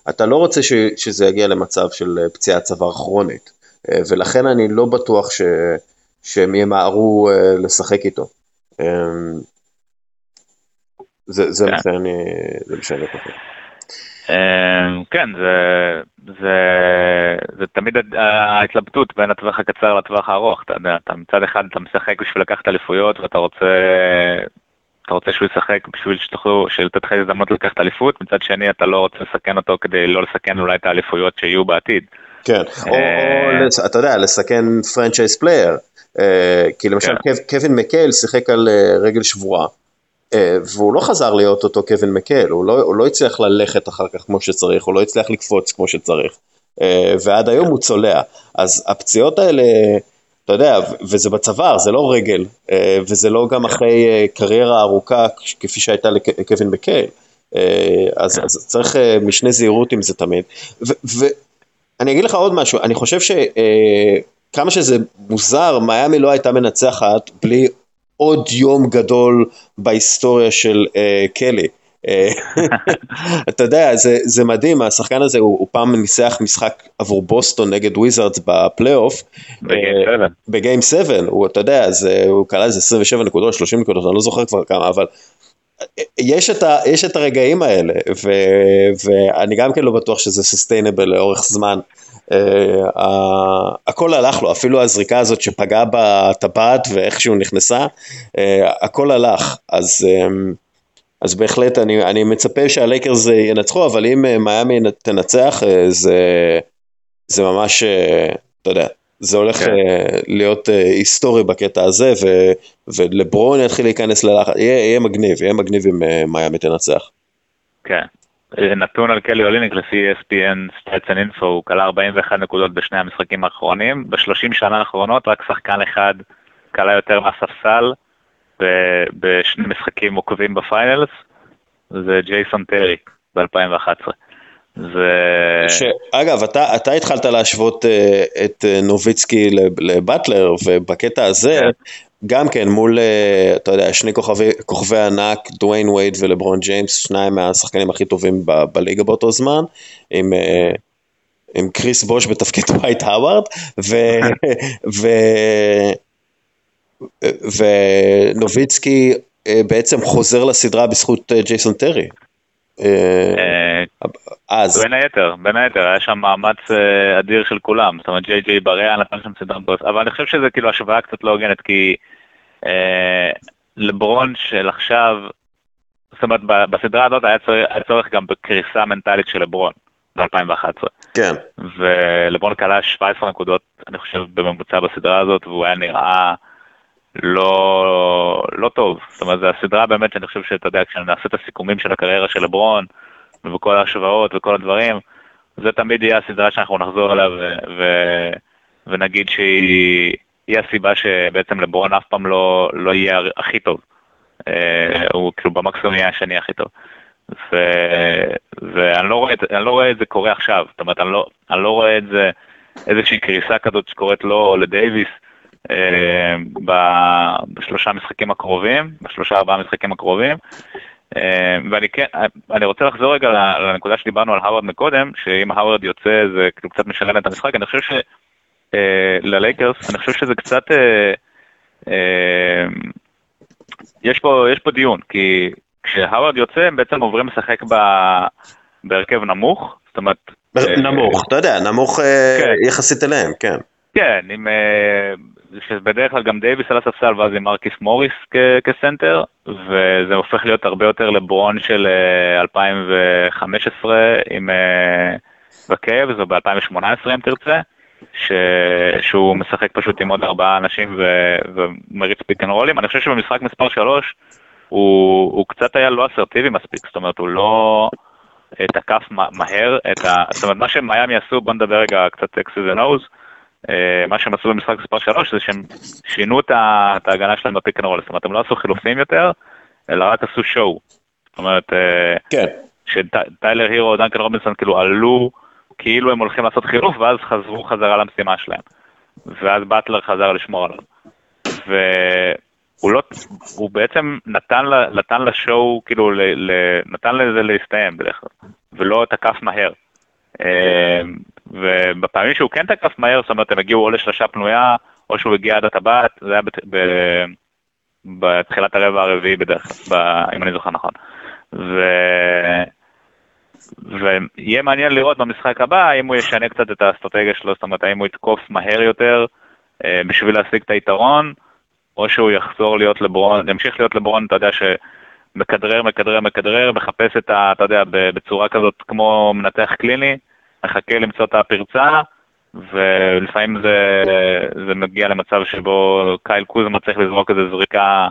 אתה לא רוצה ש, שזה יגיע למצב של פציעת צוואר כרונית, ולכן אני לא בטוח ש, שהם ימהרו לשחק איתו. זה, זה. מה שאני, חושב. אמ, כן, זה, זה, זה תמיד ההתלבטות בין הטווח הקצר לטווח הארוך, אתה יודע, אתה מצד אחד אתה משחק בשביל לקחת אליפויות ואתה רוצה, אתה רוצה שהוא ישחק בשביל שתוכלו, לתת לך הזדמנות לקחת אליפות, מצד שני אתה לא רוצה לסכן אותו כדי לא לסכן אולי את האליפויות שיהיו בעתיד. כן, או, או אה, אתה יודע, לסכן franchise player, אה, כי למשל כן. קווין מקהייל שיחק על אה, רגל שבורה. אה, והוא לא חזר להיות אותו קווין מקל, הוא לא, הוא לא הצליח ללכת אחר כך כמו שצריך, הוא לא הצליח לקפוץ כמו שצריך, אה, ועד היום הוא צולע. אז הפציעות האלה, אתה יודע, וזה בצוואר, זה לא רגל, אה, וזה לא גם אחרי קריירה ארוכה כפי שהייתה לקווין מקל. אז, אז צריך משנה זהירות עם זה תמיד. ואני אגיד לך עוד משהו, אני חושב שכמה שזה מוזר, מיאמי לא הייתה מנצחת בלי עוד יום גדול בהיסטוריה של אה, קלי. אה, [LAUGHS] אתה יודע, זה, זה מדהים, השחקן הזה הוא, הוא פעם ניצח משחק עבור בוסטון נגד וויזרדס בפלייאוף. ב game 7. הוא, אתה יודע, זה, הוא קלע איזה 27 נקודות, 30 נקודות, אני לא זוכר כבר כמה, אבל יש את, ה, יש את הרגעים האלה, ו, ואני גם כן לא בטוח שזה sustainable לאורך זמן. אה, הכל הלך לו, אפילו הזריקה הזאת שפגעה בטבעת ואיכשהו נכנסה, uh, הכל הלך, אז, um, אז בהחלט אני, אני מצפה שהלייקרס ינצחו, אבל אם uh, מיאמי תנצח, uh, זה, זה ממש, uh, אתה יודע, זה הולך כן. uh, להיות uh, היסטורי בקטע הזה, ו, ולברון יתחיל להיכנס ללחץ, יהיה, יהיה מגניב, יהיה מגניב אם uh, מיאמי תנצח. כן, נתון על קלי אוליניק לפי ESPN Stats and Info, הוא כלה 41 נקודות בשני המשחקים האחרונים, ב-30 שנה האחרונות רק שחקן אחד קלע יותר מהספסל בשני משחקים עוקבים ב finals, זה ג'ייסון טרי ב-2011. ו... ש... אגב, אתה, אתה התחלת להשוות אה, את אה, נוביצקי לבטלר, ובקטע הזה, כן. גם כן מול, אה, אתה יודע, שני כוכבי, כוכבי ענק, דוויין וייד ולברון ג'יימס, שניים מהשחקנים הכי טובים ב- בליגה באותו זמן, עם, אה, עם קריס בוש בתפקיד [LAUGHS] דווייט האווארד, ו, ו, ונוביצקי אה, בעצם חוזר לסדרה בזכות ג'ייסון טרי. אז. בין היתר, בין היתר, היה שם מאמץ uh, אדיר של כולם, זאת אומרת ג'יי ג'יי בריאה נתן שם סדרה מטורפת, אבל אני חושב שזה כאילו השוואה קצת לא הוגנת, כי uh, לברון של עכשיו, זאת אומרת בסדרה הזאת היה צורך, היה צורך גם בקריסה מנטלית של לברון ב-2011. כן. ולברון כלה 17 נקודות, אני חושב, בממוצע בסדרה הזאת, והוא היה נראה לא, לא טוב. זאת אומרת, זו הסדרה באמת שאני חושב שאתה יודע, כשנעשה את הסיכומים של הקריירה של לברון, וכל ההשוואות וכל הדברים, זה תמיד יהיה הסדרה שאנחנו נחזור אליה ו- ונגיד שהיא הסיבה שבעצם לברון אף פעם לא, לא יהיה הכי טוב. אה, הוא כאילו במקסימום יהיה השני הכי טוב. ואני לא, רואה, לא רואה את זה קורה עכשיו, זאת אומרת, אני לא, אני לא רואה את זה, איזושהי קריסה כזאת שקורית לו או לדייוויס אה, בשלושה משחקים הקרובים, בשלושה ארבעה משחקים הקרובים. אה, ואני כן, אני רוצה לחזור רגע לנקודה שדיברנו על האוורד מקודם, שאם האוורד יוצא זה כאילו קצת משלם את המשחק, אני חושב שללייקרס, אה, אני חושב שזה קצת, אה, יש פה, יש פה דיון, כי כשהאוורד יוצא הם בעצם עוברים לשחק בהרכב נמוך, זאת אומרת... נמוך, אתה יודע, נמוך כן. יחסית אליהם, כן. כן, עם שבדרך כלל גם דייוויס על הספסל ואז עם מרקיס מוריס כסנטר, וזה הופך להיות הרבה יותר לברון של 2015 אה, עם בקאבס, זה ב-2018 אם תרצה, ש... שהוא משחק פשוט עם עוד ארבעה אנשים ו... ומריץ pick and roll ים. אני חושב שבמשחק מספר 3 הוא, הוא קצת היה לא אסרטיבי מספיק, זאת אומרת הוא לא תקף מהר את ה... זאת אומרת מה שמיאמי עשו, בוא נדבר רגע קצת Xs and Os. אה, מה שהם עשו במשחק מספר 3 זה שהם שינו את ההגנה שלהם ב pick and roll, זאת אומרת הם לא עשו חילופים יותר, אלא רק עשו show. זאת אומרת, אה, כן. שטיילר הירו, דנקן רובינסון כאילו עלו כאילו הם הולכים לעשות חילוף ואז חזרו חזרה למשימה שלהם. ואז באטלר חזר לשמור עליו. והוא לא, הוא בעצם נתן, נתן לשואו, כאילו, ל, ל, נתן לזה להסתיים בדרך כלל, ולא תקף מהר. אמ, ובפעמים שהוא כן תקף מהר, זאת אומרת, הם הגיעו או לשלושה פנויה, או שהוא הגיע עד הטבעת, זה היה בת, ב, בתחילת הרבע הרביעי בדרך כלל, אם אני זוכר נכון. ו... ויהיה מעניין לראות במשחק הבא, האם הוא ישנה קצת את האסטרטגיה שלו, זאת אומרת, האם הוא יתקוף מהר יותר אה, בשביל להשיג את היתרון, או שהוא יחזור להיות לברון, ימשיך להיות לברון, אתה יודע, שמכדרר, מכדרר, מכדרר, מחפש את ה... אתה יודע, בצורה כזאת כמו מנתח קליני, מחכה למצוא את הפרצה, ולפעמים זה, זה מגיע למצב שבו קייל קוזמה צריך לזרוק איזה זריקה,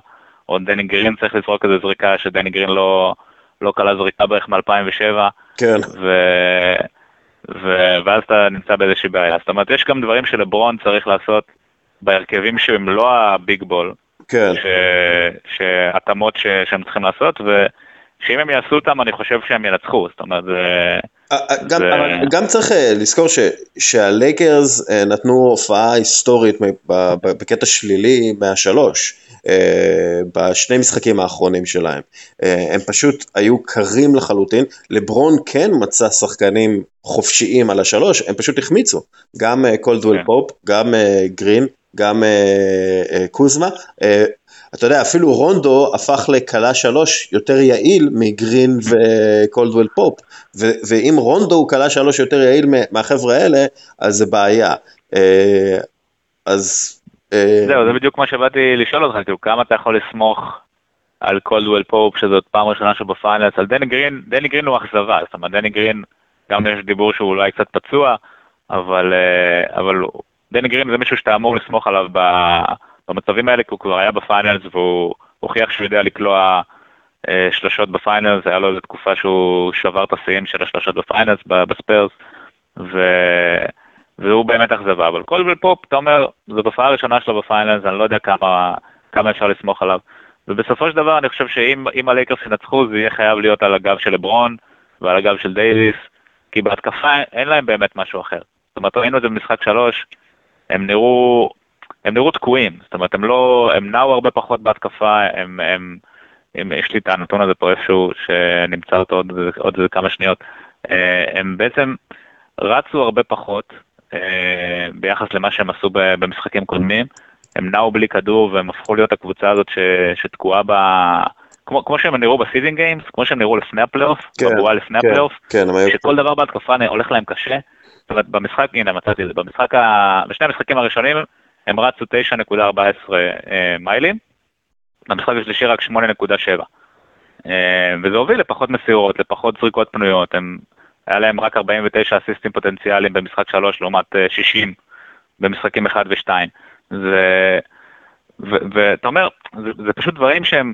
או דני גרין צריך לזרוק איזה זריקה, שדני גרין לא, לא קלה זריקה בערך מ-2007. כן. ו... ו... ואז אתה נמצא באיזושהי בעיה. זאת אומרת, יש גם דברים שלברון צריך לעשות בהרכבים שהם לא הביג בול. כן. ש... שהתאמות ש... שהם צריכים לעשות, ושאם הם יעשו אותם, אני חושב שהם ינצחו. זאת אומרת, זה... אה, אה, גם, זה... אבל גם צריך אה, לזכור ש, שהלייקרס נתנו הופעה היסטורית בקטע שלילי מהשלוש, בשני משחקים האחרונים שלהם. הם פשוט היו קרים לחלוטין, לברון כן מצא שחקנים חופשיים על השלוש, הם פשוט החמיצו. גם קולדוול כן. פופ, גם גרין, גם קוזמה. אתה יודע, אפילו רונדו הפך לקלע שלוש יותר יעיל מגרין וקולדוול פופ, ו- ואם רונדו הוא קלע שלוש יותר יעיל מהחבר'ה האלה, אז זה בעיה. אה, אז... אה, זהו, זה בדיוק מה שבאתי לשאול אותך, כאילו, כמה אתה יכול לסמוך על קולדוול פופ, שזאת פעם ראשונה שלו ב Finals, על דני גרין, דני גרין הוא אכזבה, זאת אומרת, דני גרין, גם יש דיבור שהוא אולי קצת פצוע, אבל, אה, אבל דני גרין זה מישהו שאתה אמור לסמוך עליו ב... במצבים האלה, כי הוא כבר היה ב Finals והוא הוכיח שהוא יודע לקלוע אה, שלושות ב Finals, היה לו איזו תקופה שהוא שבר את השיאים של השלושות ב Finals בספרס, ו... והוא באמת אכזבה, אבל קולדוול פופ, אתה אומר, זו פעם ראשונה שלו ב Finals, אני לא יודע כמה, כמה אפשר לסמוך עליו. ובסופו של דבר אני חושב שאם הלייקרס ינצחו זה יהיה חייב להיות על הגב של לברון ועל הגב של דייוויס, כי בהתקפה אין להם באמת משהו אחר. זאת אומרת, ראינו את זה במשחק שלוש, הם נראו הם נראו תקועים, זאת אומרת, הם לא, הם נעו הרבה פחות בהתקפה, הם, הם, הם, יש לי את הנתון הזה פה איפשהו, שנמצא אותו עוד, עוד איזה כמה שניות, אה, הם בעצם רצו הרבה פחות אה, ביחס למה שהם עשו במשחקים קודמים, הם נעו בלי כדור והם הפכו להיות הקבוצה הזאת ש, שתקועה ב... כמו, כמו שהם נראו ב seeding games, כמו שהם נראו לפני הפלייאוף, כן, בבועה לפני כן, הפלייאוף, כן, שכל דבר בהתקפה הולך להם קשה. זאת אומרת, במשחק, הנה מצאתי את זה, במשחק, ה... בשני המשחקים הראשונים הם רצו 9.14 אה, מיילים, במשחק השלישי רק 8.7. אה, וזה הוביל לפחות מסירות, לפחות זריקות פנויות, הם, היה להם רק 49 אסיסטים פוטנציאליים במשחק 3 לעומת 60 אה, במשחקים 1 ו-2. ואתה אומר, זה, זה פשוט דברים שהם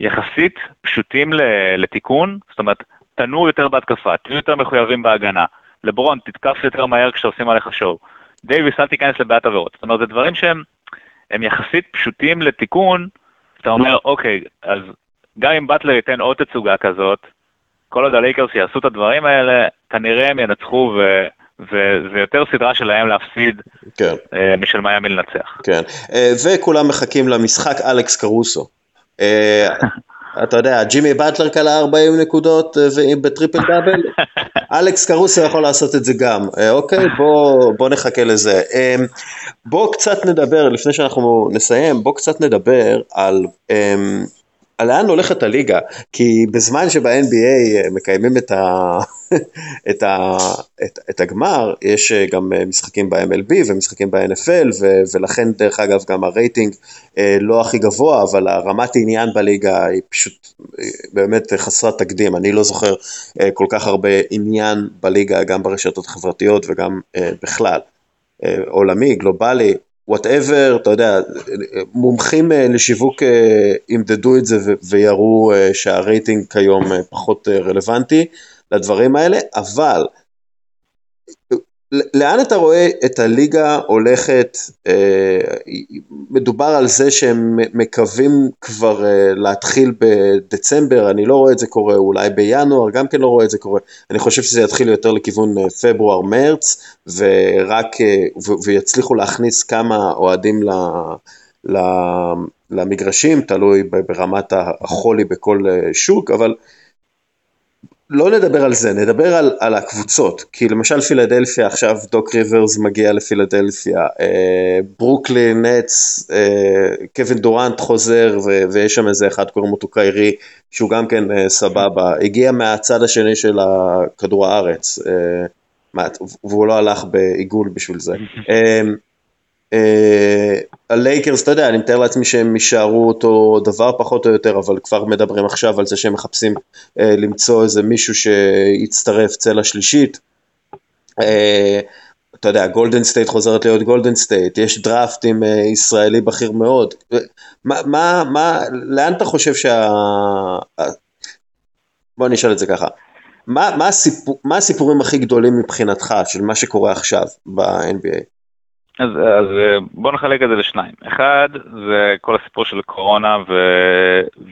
יחסית פשוטים לתיקון, זאת אומרת, תנו יותר בהתקפה, תהיו יותר מחויבים בהגנה. לברון, תתקף יותר מהר כשעושים עליך שואו. דייוויס אל תיכנס לבעיית עבירות. זאת אומרת, זה דברים שהם הם יחסית פשוטים לתיקון, אתה אומר, אוקיי, אז גם אם באטלר ייתן עוד תצוגה כזאת, כל עוד הלייקרס יעשו את הדברים האלה, כנראה הם ינצחו ו... וזה יותר סדרה שלהם להפסיד כן. אה, משל מיאמי לנצח. כן, אה, וכולם מחכים למשחק אלכס קרוסו. אה, אתה יודע, ג'ימי באטלר קלע 40 נקודות אה, בטריפל דאבל, [LAUGHS] אלכס קרוסו יכול לעשות את זה גם, אה, אוקיי? בוא, בוא נחכה לזה. אמ, בוא קצת נדבר, לפני שאנחנו נסיים, בוא קצת נדבר על לאן הולכת הליגה, כי בזמן שב-NBA אה, מקיימים את, ה... [LAUGHS] את, ה... את, את הגמר, יש אה, גם אה, משחקים ב-MLB ומשחקים ב-NFL, ו... ולכן דרך אגב גם הרייטינג לא הכי גבוה, אבל הרמת העניין בליגה היא פשוט באמת חסרת תקדים, אני לא זוכר כל כך הרבה עניין בליגה, גם ברשתות החברתיות וגם בכלל. עולמי, גלובלי, whatever, אתה יודע, מומחים אה, לשיווק אה, ימדדו את זה ויראו אה, שהרייטינג כיום פחות רלוונטי לדברים האלה, אבל לאן אתה רואה את הליגה הולכת, אה, מדובר על זה שהם מקווים כבר אה, להתחיל בדצמבר, אני לא רואה את זה קורה, אולי בינואר, גם כן לא רואה את זה קורה, אני חושב שזה יתחיל יותר לכיוון אה, פברואר-מרץ, ורק, ויצליחו להכניס כמה אוהדים ל... למגרשים, תלוי ברמת החולי בכל שוק, אבל לא נדבר על זה, נדבר על, על הקבוצות, כי למשל פילדלפיה, עכשיו דוק ריברס מגיע לפילדלפיה, אה, ברוקלין, נטס, אה, קווין דורנט חוזר ו, ויש שם איזה אחד קוראים אותו קיירי, שהוא גם כן אה, סבבה, הגיע מהצד השני של כדור הארץ, אה, והוא לא הלך בעיגול בשביל זה. [LAUGHS] אה, הלייקרס, אתה יודע, אני מתאר לעצמי שהם יישארו אותו דבר פחות או יותר, אבל כבר מדברים עכשיו על זה שהם מחפשים אה, למצוא איזה מישהו שיצטרף צלע שלישית. אה, אתה יודע, גולדן סטייט חוזרת להיות גולדן סטייט, יש דראפט עם אה, ישראלי בכיר מאוד. מה, מה, מה, לאן אתה חושב שה... בוא נשאל את זה ככה. מה, מה, הסיפור, מה הסיפורים הכי גדולים מבחינתך של מה שקורה עכשיו ב-NBA? אז, אז בוא נחלק את זה לשניים. אחד, זה כל הסיפור של קורונה ו,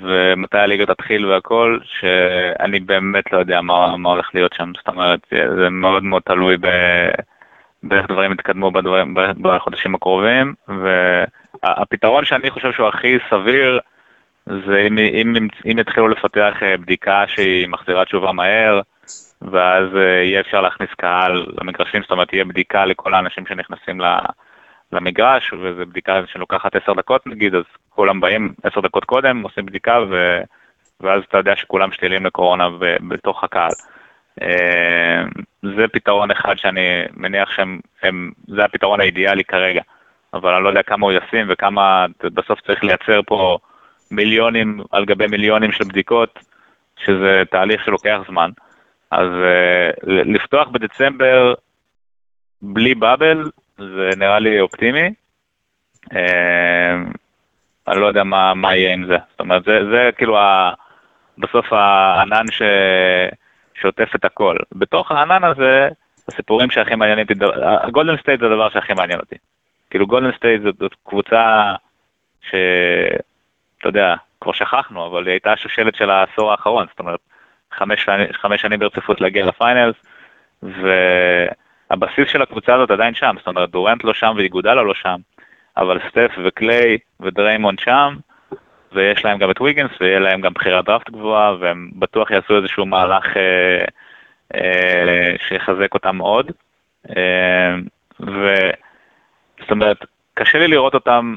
ומתי הליגה תתחיל והכל, שאני באמת לא יודע מה, מה הולך להיות שם, זאת אומרת, זה מאוד מאוד תלוי. באיך דברים יתקדמו בחודשים הקרובים, והפתרון שאני חושב שהוא הכי סביר, זה אם, אם, אם יתחילו לפתח אה, בדיקה שהיא מחזירה תשובה מהר, ואז אה, יהיה אפשר להכניס קהל למגרשים, זאת אומרת, תהיה בדיקה לכל האנשים שנכנסים למגרש, וזו בדיקה שלוקחת עשר דקות נגיד, אז כולם באים עשר דקות קודם, עושים בדיקה, ו... ואז אתה יודע שכולם שתילים לקורונה בתוך הקהל. אה, זה פתרון אחד שאני מניח שזה הפתרון האידיאלי כרגע, אבל אני לא יודע כמה הוא ישים וכמה בסוף צריך לייצר פה מיליונים על גבי מיליונים של בדיקות, שזה תהליך שלוקח זמן. אז uh, לפתוח בדצמבר בלי באבל זה נראה לי אופטימי. Uh, אני לא יודע מה, מה יהיה עם זה. זאת אומרת, זה, זה כאילו ה, בסוף הענן ש, שעוטף את הכל. בתוך הענן הזה, הסיפורים שהכי מעניינים אותי, הגולדן סטייט זה הדבר שהכי מעניין אותי. כאילו גולדן סטייט זאת קבוצה שאתה יודע, כבר שכחנו, אבל היא הייתה השושלת של העשור האחרון, זאת אומרת, חמש, חמש שנים ברציפות להגיע ל Finals, והבסיס של הקבוצה הזאת עדיין שם, זאת אומרת דורנט לא שם ואיגודלה לא שם, אבל סטף וקליי ודריימונד שם, ויש להם גם את ויגנס ויהיה להם גם בחירת דראפט גבוהה, והם בטוח יעשו איזשהו מהלך אה, אה, שיחזק אותם עוד. אה, וזאת אומרת, קשה לי לראות אותם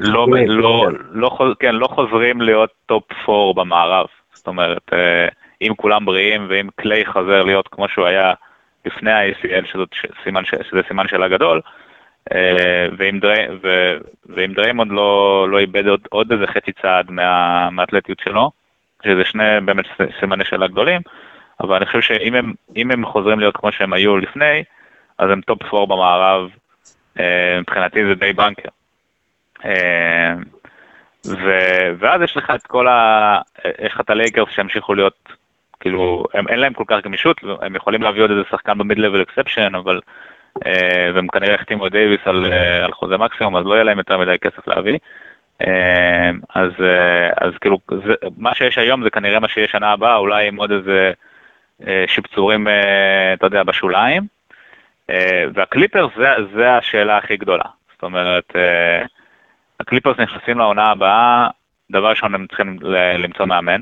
לא, לא, לא, כן, לא חוזרים להיות top 4 במערב. זאת אומרת, אה, אם כולם בריאים ואם קליי חזר להיות כמו שהוא היה לפני ה-ACL, שזה סימן, שאלה גדול, אה, ואם, דרי, ו, ואם דריימונד לא, לא איבד עוד, עוד איזה חצי צעד מה, מהאתלטיות שלו, שזה שני באמת סימני שאלה גדולים, אבל אני חושב שאם הם, הם חוזרים להיות כמו שהם היו לפני, אז הם top 4 במערב, אה, מבחינתי זה די בנקר. ו... ואז יש לך את כל ה... יש לך את הלייקרס שימשיכו להיות, כאילו, הם, אין להם כל כך גמישות, הם יכולים להביא עוד איזה שחקן ב mid-level exception, אבל... אה, והם כנראה החתימו את דייוויס על, אה, על חוזה מקסימום, אז לא יהיה להם יותר מדי כסף להביא. אה, אז, אז כאילו, זה, מה שיש היום זה כנראה מה שיש שנה הבאה, אולי עם עוד איזה שפצורים, אתה יודע, בשוליים. והקליפר זה, זה השאלה הכי גדולה. זאת אומרת, הקליפרס נכנסים לעונה הבאה, דבר ראשון הם צריכים למצוא מאמן,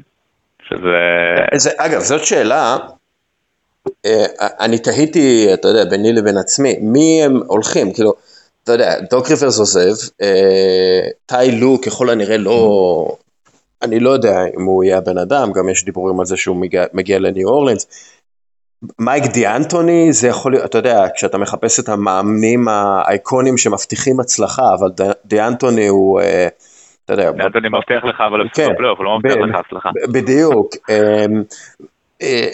שזה... זה, אגב, זאת שאלה, אה, אני תהיתי, אתה יודע, ביני לבין עצמי, מי הם הולכים, כאילו, אתה יודע, דוק ריברס עוזב, אה, טאי לו ככל הנראה לא, אני לא יודע אם הוא יהיה הבן אדם, גם יש דיבורים על זה שהוא מגיע, מגיע לניו אורלינס. מייק דיאנטוני זה יכול להיות, אתה יודע, כשאתה מחפש את המאמנים האייקונים שמבטיחים הצלחה, אבל דיאנטוני הוא, אה, אתה יודע. דיאנטוני מבטיח לך, אבל הוא כן, לא מבטיח לך הצלחה. בדיוק. אמ, אה,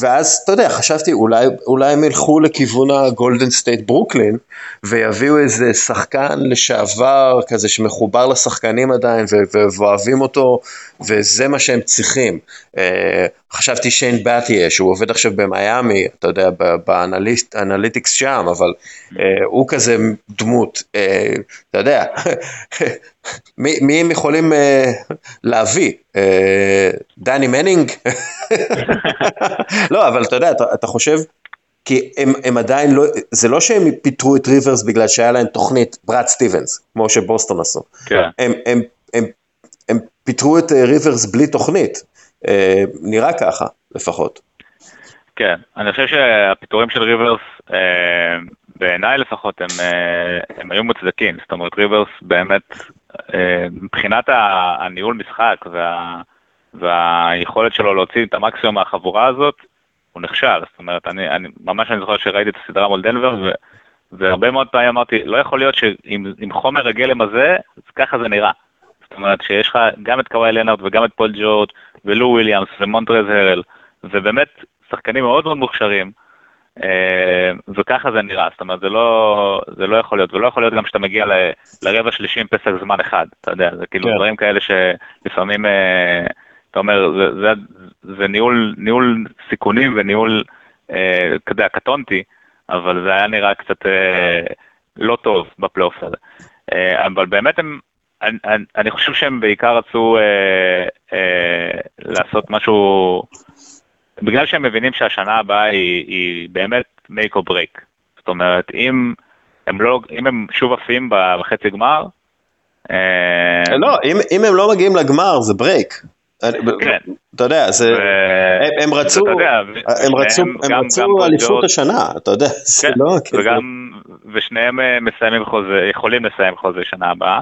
ואז אתה יודע חשבתי אולי, אולי הם ילכו לכיוון הגולדן סטייט ברוקלין ויביאו איזה שחקן לשעבר כזה שמחובר לשחקנים עדיין ואוהבים אותו וזה מה שהם צריכים. אה, חשבתי שיין באטיה שהוא עובד עכשיו במיאמי אתה יודע ב analytics שם אבל אה, הוא כזה דמות אה, אתה יודע [LAUGHS] מי, מי הם יכולים להביא דני מנינג [LAUGHS] לא, אבל אתה יודע, אתה, אתה חושב, כי הם, הם עדיין לא, זה לא שהם פיטרו את ריברס בגלל שהיה להם תוכנית בראד סטיבנס, כמו שבוסטון עשו. כן. הם, הם, הם, הם פיטרו את ריברס בלי תוכנית, אה, נראה ככה לפחות. כן, אני חושב שהפיטורים של ריברס, אה, בעיניי לפחות, הם, אה, הם היו מוצדקים. זאת אומרת, ריברס באמת, אה, מבחינת הניהול משחק וה, והיכולת שלו להוציא את המקסימום מהחבורה הזאת, הוא נכשל. זאת אומרת, אני, אני ממש אני זוכר שראיתי את הסדרה מול דנבר, ו, והרבה מאוד פעמים אמרתי, לא יכול להיות שעם חומר הגלם הזה, ככה זה נראה. זאת אומרת, שיש לך גם את קוואי לנארד וגם את פול ג'ורג' ולו וויליאמס ומונטרז הרל, ובאמת שחקנים מאוד מאוד מוכשרים, אה, וככה זה נראה, זאת אומרת, זה לא, זה לא יכול להיות, ולא יכול להיות גם שאתה מגיע ל, לרבע שלישי עם פסק זמן אחד, אתה יודע, זה כאילו כן. דברים כאלה שלפעמים, אה, אתה אומר, זה, זה, זה ניהול, ניהול סיכונים וניהול, אה, אתה יודע, קטונתי, אבל זה היה נראה קצת לא טוב בפלייאוף הזה. אבל באמת הם, אני, אני חושב שהם בעיקר רצו אה, אה, לעשות משהו בגלל שהם מבינים שהשנה הבאה היא, היא באמת make or break. זאת אומרת, אם הם, לא, אם הם שוב עפים בחצי גמר... אה... לא, אם, אם הם לא מגיעים לגמר זה ברייק. כן. אתה יודע, זה, ו... הם, הם רצו, יודע, הם רצו, הם גם, רצו גם אליפות השנה, אתה יודע, זה כן, לא... כאילו- וגם, ושניהם אה, מסיימים חוזה, יכולים לסיים חוזה שנה הבאה,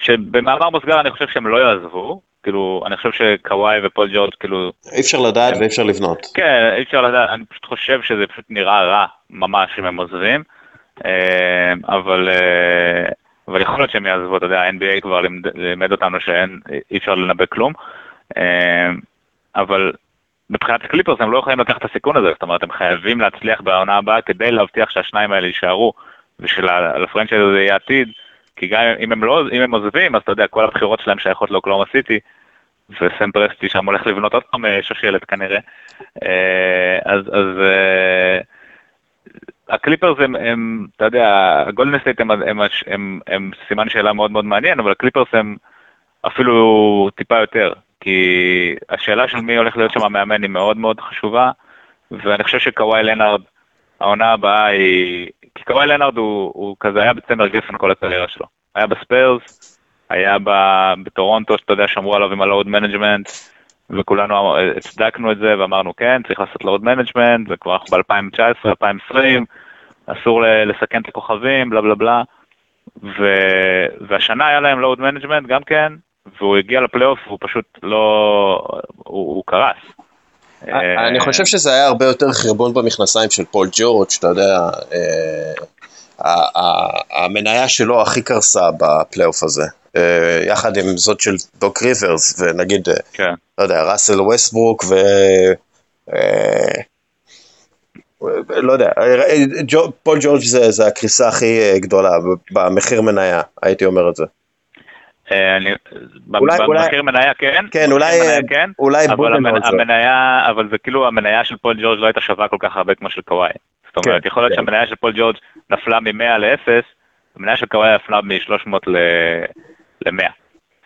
שבמאמר מוסגר אני חושב שהם לא יעזבו, כאילו, אני חושב שקוואי ופול ג'ורג' כאילו... אי אפשר לדעת. ואי אפשר לבנות. כן, אי אפשר לדעת, אני פשוט חושב שזה פשוט נראה רע ממש אם הם עוזבים, אה, אבל, אה, אבל יכול להיות שהם יעזבו, אתה יודע, ה-NBA כבר לימד, לימד אותנו שאי אפשר לנבא כלום, אה, אבל מבחינת הקליפרס הם לא יכולים לקחת את הסיכון הזה, זאת אומרת, הם חייבים להצליח בעונה הבאה כדי להבטיח שהשניים האלה יישארו, ושלפרנצ'ייז הזה יהיה עתיד. כי גם אם הם לא, אם הם עוזבים, אז אתה יודע, כל הבחירות שלהם שייכות לאוקלאומה סיטי, וסם פרסטי שם הולך לבנות עוד פעם אה, שושלת כנראה. אה, אז, אז אה, הקליפרס הם, הם, אתה יודע, הגולדן סטייט הם, הם, הם, הם סימן שאלה מאוד מאוד מעניין, אבל הקליפרס הם אפילו טיפה יותר, כי השאלה של מי הולך להיות שם המאמן היא מאוד מאוד חשובה, ואני חושב שקוואי לנארד, העונה הבאה היא, כי קוואי לנארד הוא, הוא כזה היה בצמר גפן כל הקריירה שלו. היה בספרס, היה בטורונטו, שאתה יודע, שמרו עליו עם ה load management, וכולנו הצדקנו את זה ואמרנו כן, צריך לעשות load management, וכבר אנחנו ב-2019, 2020, אסור לסכן את הכוכבים, בלה בלה בלה. ו... והשנה היה להם load management גם כן, והוא הגיע לפלייאוף והוא פשוט לא, הוא, הוא קרס. אני אה, חושב שזה היה הרבה יותר חרבון במכנסיים של פול ג'ורג', אתה יודע, אה, המניה שלו הכי קרסה בפלייאוף הזה, אה, יחד עם זאת של דוק ריברס, ונגיד, כן. לא יודע, ראסל ווסטברוק ו... לא יודע, פול ג'ורג' זה, זה הקריסה הכי גדולה במחיר מניה, הייתי אומר את זה. אה, אני, אולי, במחיר מניה כן, כן, אולי, מניה כן, אולי אבל המנ, המניה, אבל זה כאילו המניה של פול ג'ורג' לא הייתה שווה כל כך הרבה כמו של קוואי. זאת אומרת, כן, יכול להיות כן. שהמניה של פול ג'ורג' נפלה מ-100 ל-0, המניה של קוואי נפלה מ-300 ל-100.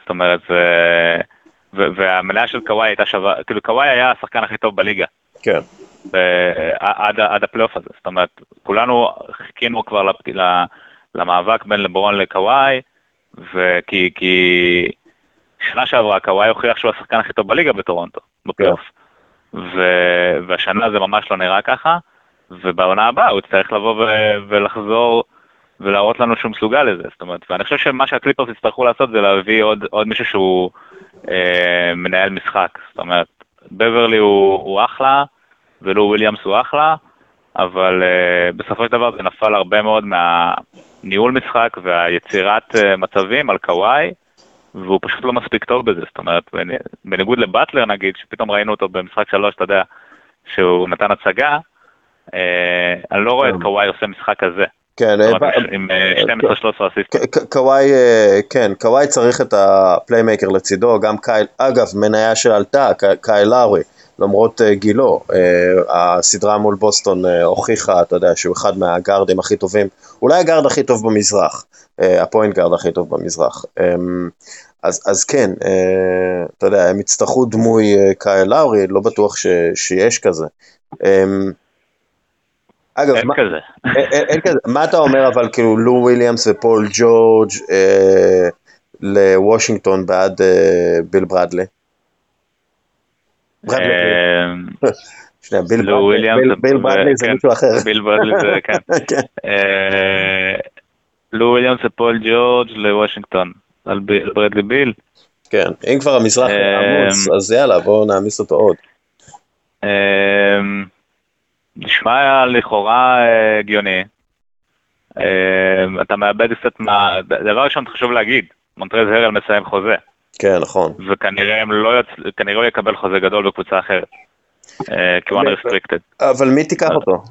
זאת אומרת, והמניה של קוואי הייתה שווה, כאילו קוואי היה השחקן הכי טוב בליגה. כן. עד, עד הפלייאוף הזה, זאת אומרת, כולנו חיכינו כבר למאבק בין לברון לקוואי, וכי כי שנה שעברה קוואי הוכיח שהוא השחקן הכי טוב בליגה בטורונטו, בפלייאוף. ו... והשנה זה ממש לא נראה ככה, ובעונה הבאה הוא יצטרך לבוא ו... ולחזור ולהראות לנו שהוא מסוגל לזה, זאת אומרת, ואני חושב שמה שהקליפרס יצטרכו לעשות זה להביא עוד, עוד מישהו שהוא אה, מנהל משחק, זאת אומרת, בברלי הוא, הוא אחלה, ולו וויליאמס הוא אחלה, אבל uh, בסופו של דבר זה נפל הרבה מאוד מהניהול משחק והיצירת uh, מצבים על קוואי, והוא פשוט לא מספיק טוב בזה, זאת אומרת, בניגוד לבטלר נגיד, שפתאום ראינו אותו במשחק שלוש, אתה יודע, שהוא נתן הצגה, אה, אני לא רואה את כן. קוואי עושה משחק כזה. כן, עם 12-13 אסיסטים. קוואי, כן, קוואי צריך את ה playmaker לצידו, גם קייל, אגב, מניה שעלתה, קייל לאורי. למרות אה, גילו, אה, הסדרה מול בוסטון אה, הוכיחה, אתה יודע, שהוא אחד מהגארדים הכי טובים, אולי הגארד הכי טוב במזרח, ה point guard הכי טוב במזרח. אמ, אז, אז כן, אתה יודע, הם יצטרכו דמוי קייל לאורי, לא בטוח ש, שיש כזה. אמ, אגב, אין מה, כזה. אין, אין כזה. מה אתה אומר אבל כאילו לו וויליאמס ופול ג'ורג' אה, לוושינגטון בעד אה, ביל ברדלי? [LAUGHS] ברדלי אה, ביל לו ברדלי- וויליאמס ביל- ביל ו- ברדלי זה כן, מישהו אחר. ביל ברדלי זה, [LAUGHS] כן. כן. אה, לו וויליאמס ופול ג'ורג' לוושינגטון. על ברדלי ביל. כן, אם כבר המזרח אה, עמוס, אז יאללה, בואו נעמיס אותו עוד. נשמע לכאורה הגיוני. אתה מאבד קצת מה... דבר ראשון חשוב להגיד, מונטרז הרל מסיים חוזה. כן, נכון. וכנראה הם לא יצ... כנראה הוא יקבל חוזה גדול בקבוצה אחרת. אה, כי הוא unrestricted. אבל מי תיקח אה. אותו?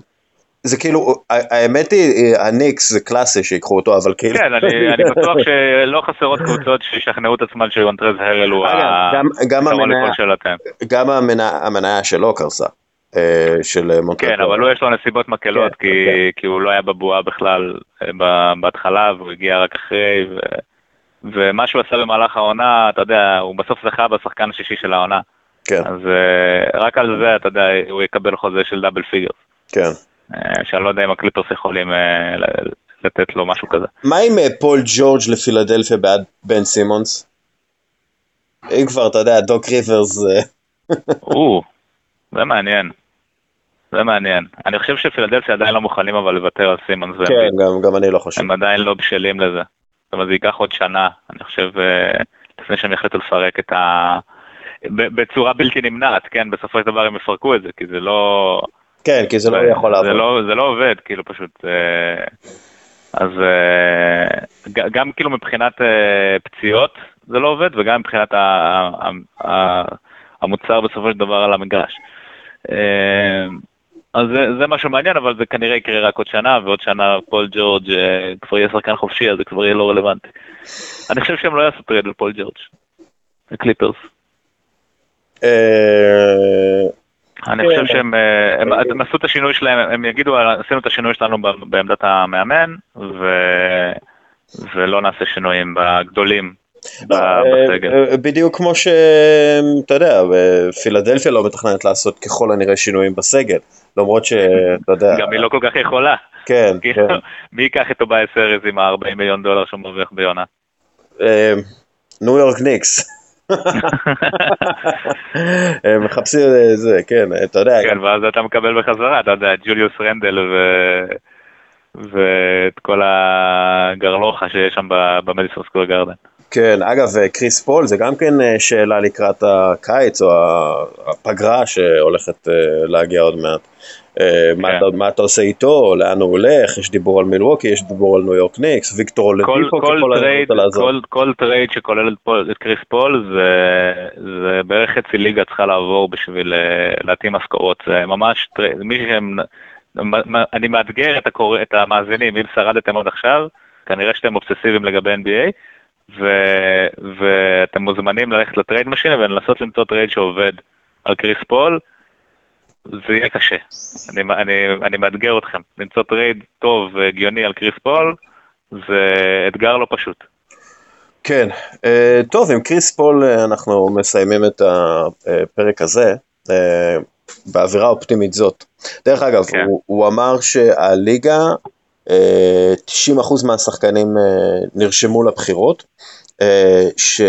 זה כאילו, האמת היא, הניקס זה קלאסי שיקחו אותו, אבל כאילו... כן, אני, אני בטוח שלא חסרות קבוצות שישכנעו את עצמן שמונטרז הרל הוא הפתרון המניה- לכל שאלתכם. גם המניה- שלו קרסה, אה, של מונטרז. כן, אבל הוא יש לו נסיבות מקלות, כן, כי, כן. כי הוא לא היה בבועה בכלל אה, בהתחלה, והוא הגיע רק אחרי, ומה שהוא עשה במהלך העונה, אתה יודע, הוא בסוף זכה בשחקן השישי של העונה. כן, אז אה, רק על זה, אתה יודע, הוא יקבל חוזה של double figure. כן. שאני לא יודע אם הקליפרס יכולים אה, לתת לו משהו כזה. מה עם אה, פול ג'ורג' לפילדלפיה בעד בן סימונס? אם כבר, אתה יודע, דוק ריברס... אה, [LAUGHS] או, זה מעניין. זה מעניין. אני חושב שפילדלפיה עדיין לא מוכנים אבל לוותר על סימונס. כן, גם- גם אני לא חושב. הם עדיין לא בשלים לזה. זאת אומרת, זה ייקח עוד שנה, אני חושב, אה, לפני שהם יחליטו לפרק את ה... בצורה בלתי נמנעת, כן, בסופו של דבר הם יפרקו את זה, כי זה לא... כן, כי זה לא יכול לעבוד. זה לא, זה לא עובד, כאילו פשוט... אה, אז אה, גם כאילו מבחינת פציעות זה לא עובד, וגם מבחינת המוצר בסופו של דבר על המגרש. אז זה, זה משהו מעניין, אבל זה כנראה יקרה רק עוד שנה, ועוד שנה פול ג'ורג' אה, כבר יהיה שחקן חופשי, אז זה כבר יהיה לא רלוונטי. אני חושב שהם לא יעשו טרייד על פול ג'ורג', הקליפרס. אה, אני. חושב שהם אה, הם, עשו את השינוי שלהם, הם יגידו עשינו את השינוי שלנו בעמדת המאמן, ו... ולא נעשה שינויים בגדולים בסגל. אה, אה, בדיוק כמו ש... אתה יודע, אה, פילדלפיה לא מתכננת לעשות ככל הנראה שינויים בסגל, למרות שאתה יודע, גם היא לא כל כך יכולה. כן, כאילו, כן. [LAUGHS] מי ייקח את טוביאס האריס עם ה-40 מיליון דולר שהוא מרוויח בעונה? אה, ניו יורק ניקס. [LAUGHS] מחפשים אה, זה, כן, אתה יודע, כן, ואז אתה מקבל בחזרה, אתה יודע, ג'וליוס רנדל ו... ואת כל הגרלוחה שיש שם במדיסון סקוור גרדן. כן, אגב, אה, קריס פול זה גם כן אה, שאלה לקראת הקיץ או הפגרה שהולכת אה, להגיע עוד מעט. מה כן. אתה- מה אתה עושה איתו, לאן הוא הולך, יש דיבור על מילווקי, יש דיבור על ניו יורק ניקס, ויקטור כל, ככל טרייד. כל, כל טרייד שכולל את, פול, את קריס פול זה, זה בערך חצי ליגה צריכה לעבור בשביל להתאים משכורות, זה ממש טרייד, מי שהם, אני מאתגר את, הקורא, את המאזינים, אם שרדתם עד עכשיו, כנראה שאתם אובססיביים לגבי NBA, ו, ואתם מוזמנים ללכת ל Trade Machine ולנסות למצוא טרייד שעובד על קריס פול, זה יהיה קשה. אני, אני, אני מאתגר אתכם, למצוא טרייד טוב והגיוני על קריס פול, זה אתגר לא פשוט. כן, אה, טוב, עם קריס פול אה, אנחנו מסיימים את הפרק הזה, אה, באווירה אופטימית זאת. דרך אגב, כן. הוא, הוא אמר שהליגה, 90% מהשחקנים אה, נרשמו לבחירות, אה, ש,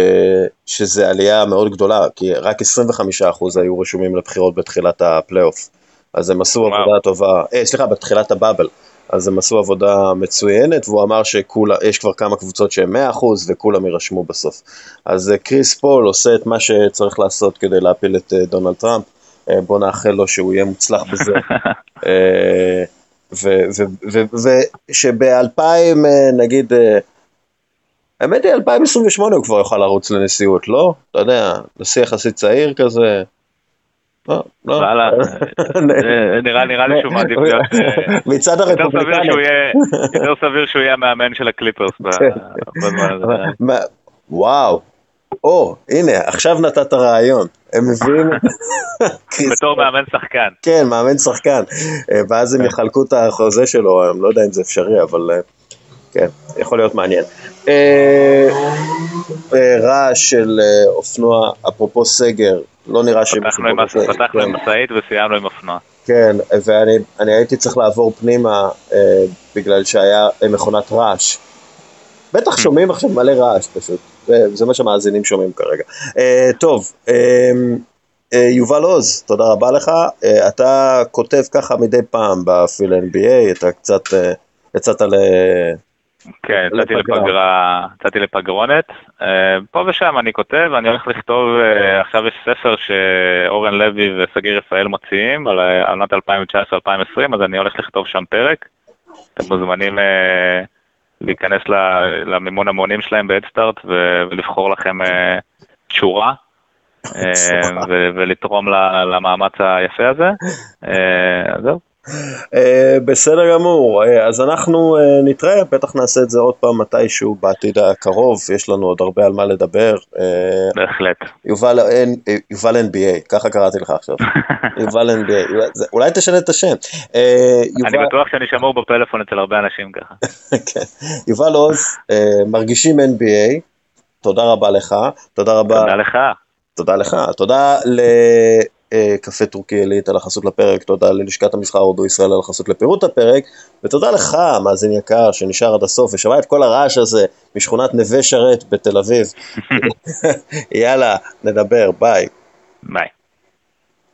שזה עלייה מאוד גדולה, כי רק 25% היו רשומים לבחירות בתחילת הפלייאוף. אז הם עשו וואו. עבודה טובה, אה, סליחה, בתחילת הבאבל. אז הם עשו עבודה מצוינת, והוא אמר שיש כבר כמה קבוצות שהן 100% וכולם יירשמו בסוף. אז אה, קריס פול עושה את מה שצריך לעשות כדי להפיל את אה, דונלד טראמפ. אה, בוא נאחל לו שהוא יהיה מוצלח בזה. [LAUGHS] אה, ושב-2000 נגיד, אה, האמת היא 2028 הוא כבר יוכל לרוץ לנשיאות, לא? אתה יודע, נשיא יחסית צעיר כזה. לא, לא. [LAUGHS] אה, נראה לי שהוא מעדיף להיות... אה, [LAUGHS] מצד הרפובליקנים. יותר סביר שהוא יהיה המאמן של הקליפרס [LAUGHS] ב- בזמן הזה. מה- וואו, או, הנה, עכשיו נתת רעיון. הם מביאים בתור. מאמן שחקן. כן, מאמן שחקן. אה, ואז הם יחלקו את החוזה שלו, אני לא יודע אם זה אפשרי, אבל אה, כן, יכול להיות מעניין. אה, רעש של אופנוע, אפרופו סגר, לא נראה שמישהו... פתחנו עם- כן. משאית וסיימנו עם אופנוע. כן, ואני אני הייתי צריך לעבור פנימה בגלל שהיה מכונת רעש. בטח שומעים עכשיו מלא רעש פשוט, זה, מה שהמאזינים שומעים כרגע. אה, טוב, אה, יובל עוז, תודה רבה לך. אתה כותב ככה מדי פעם בפיל NBA, אתה קצת יצאת ל... כן, יצאתי לפגרה, יצאתי לפגרונת. פה ושם אני כותב, אני הולך לכתוב, עכשיו יש ספר שאורן לוי וסגיר רפאל מוציאים על עונת 2019-2020, אז אני הולך לכתוב שם פרק. אתם מוזמנים להיכנס למימון המונים שלהם בהדסטארט ולבחור לכם שורה ולתרום למאמץ היפה הזה. זהו. Uh, בסדר גמור, uh, אז אנחנו uh, נתראה, בטח נעשה את זה עוד פעם מתישהו בעתיד הקרוב, יש לנו עוד הרבה על מה לדבר. בהחלט. יובל, יובל NBA, ככה קראתי לך עכשיו. [LAUGHS] יובל NBA, אולי תשנה את השם. אני בטוח שאני שמור בפלאפון אצל הרבה אנשים ככה. [LAUGHS] כן. יובל עוז, מרגישים NBA, תודה רבה לך, תודה רבה. תודה לך. תודה לך, תודה ל... קפה טורקי עילית על החסות לפרק, תודה ללשכת המסחר הודו ישראל על החסות לפירוט הפרק, ותודה לך, מאזין יקר, שנשאר עד הסוף ושמע את כל הרעש הזה משכונת נווה שרת בתל אביב. [LAUGHS] יאללה, נדבר, ביי. ביי.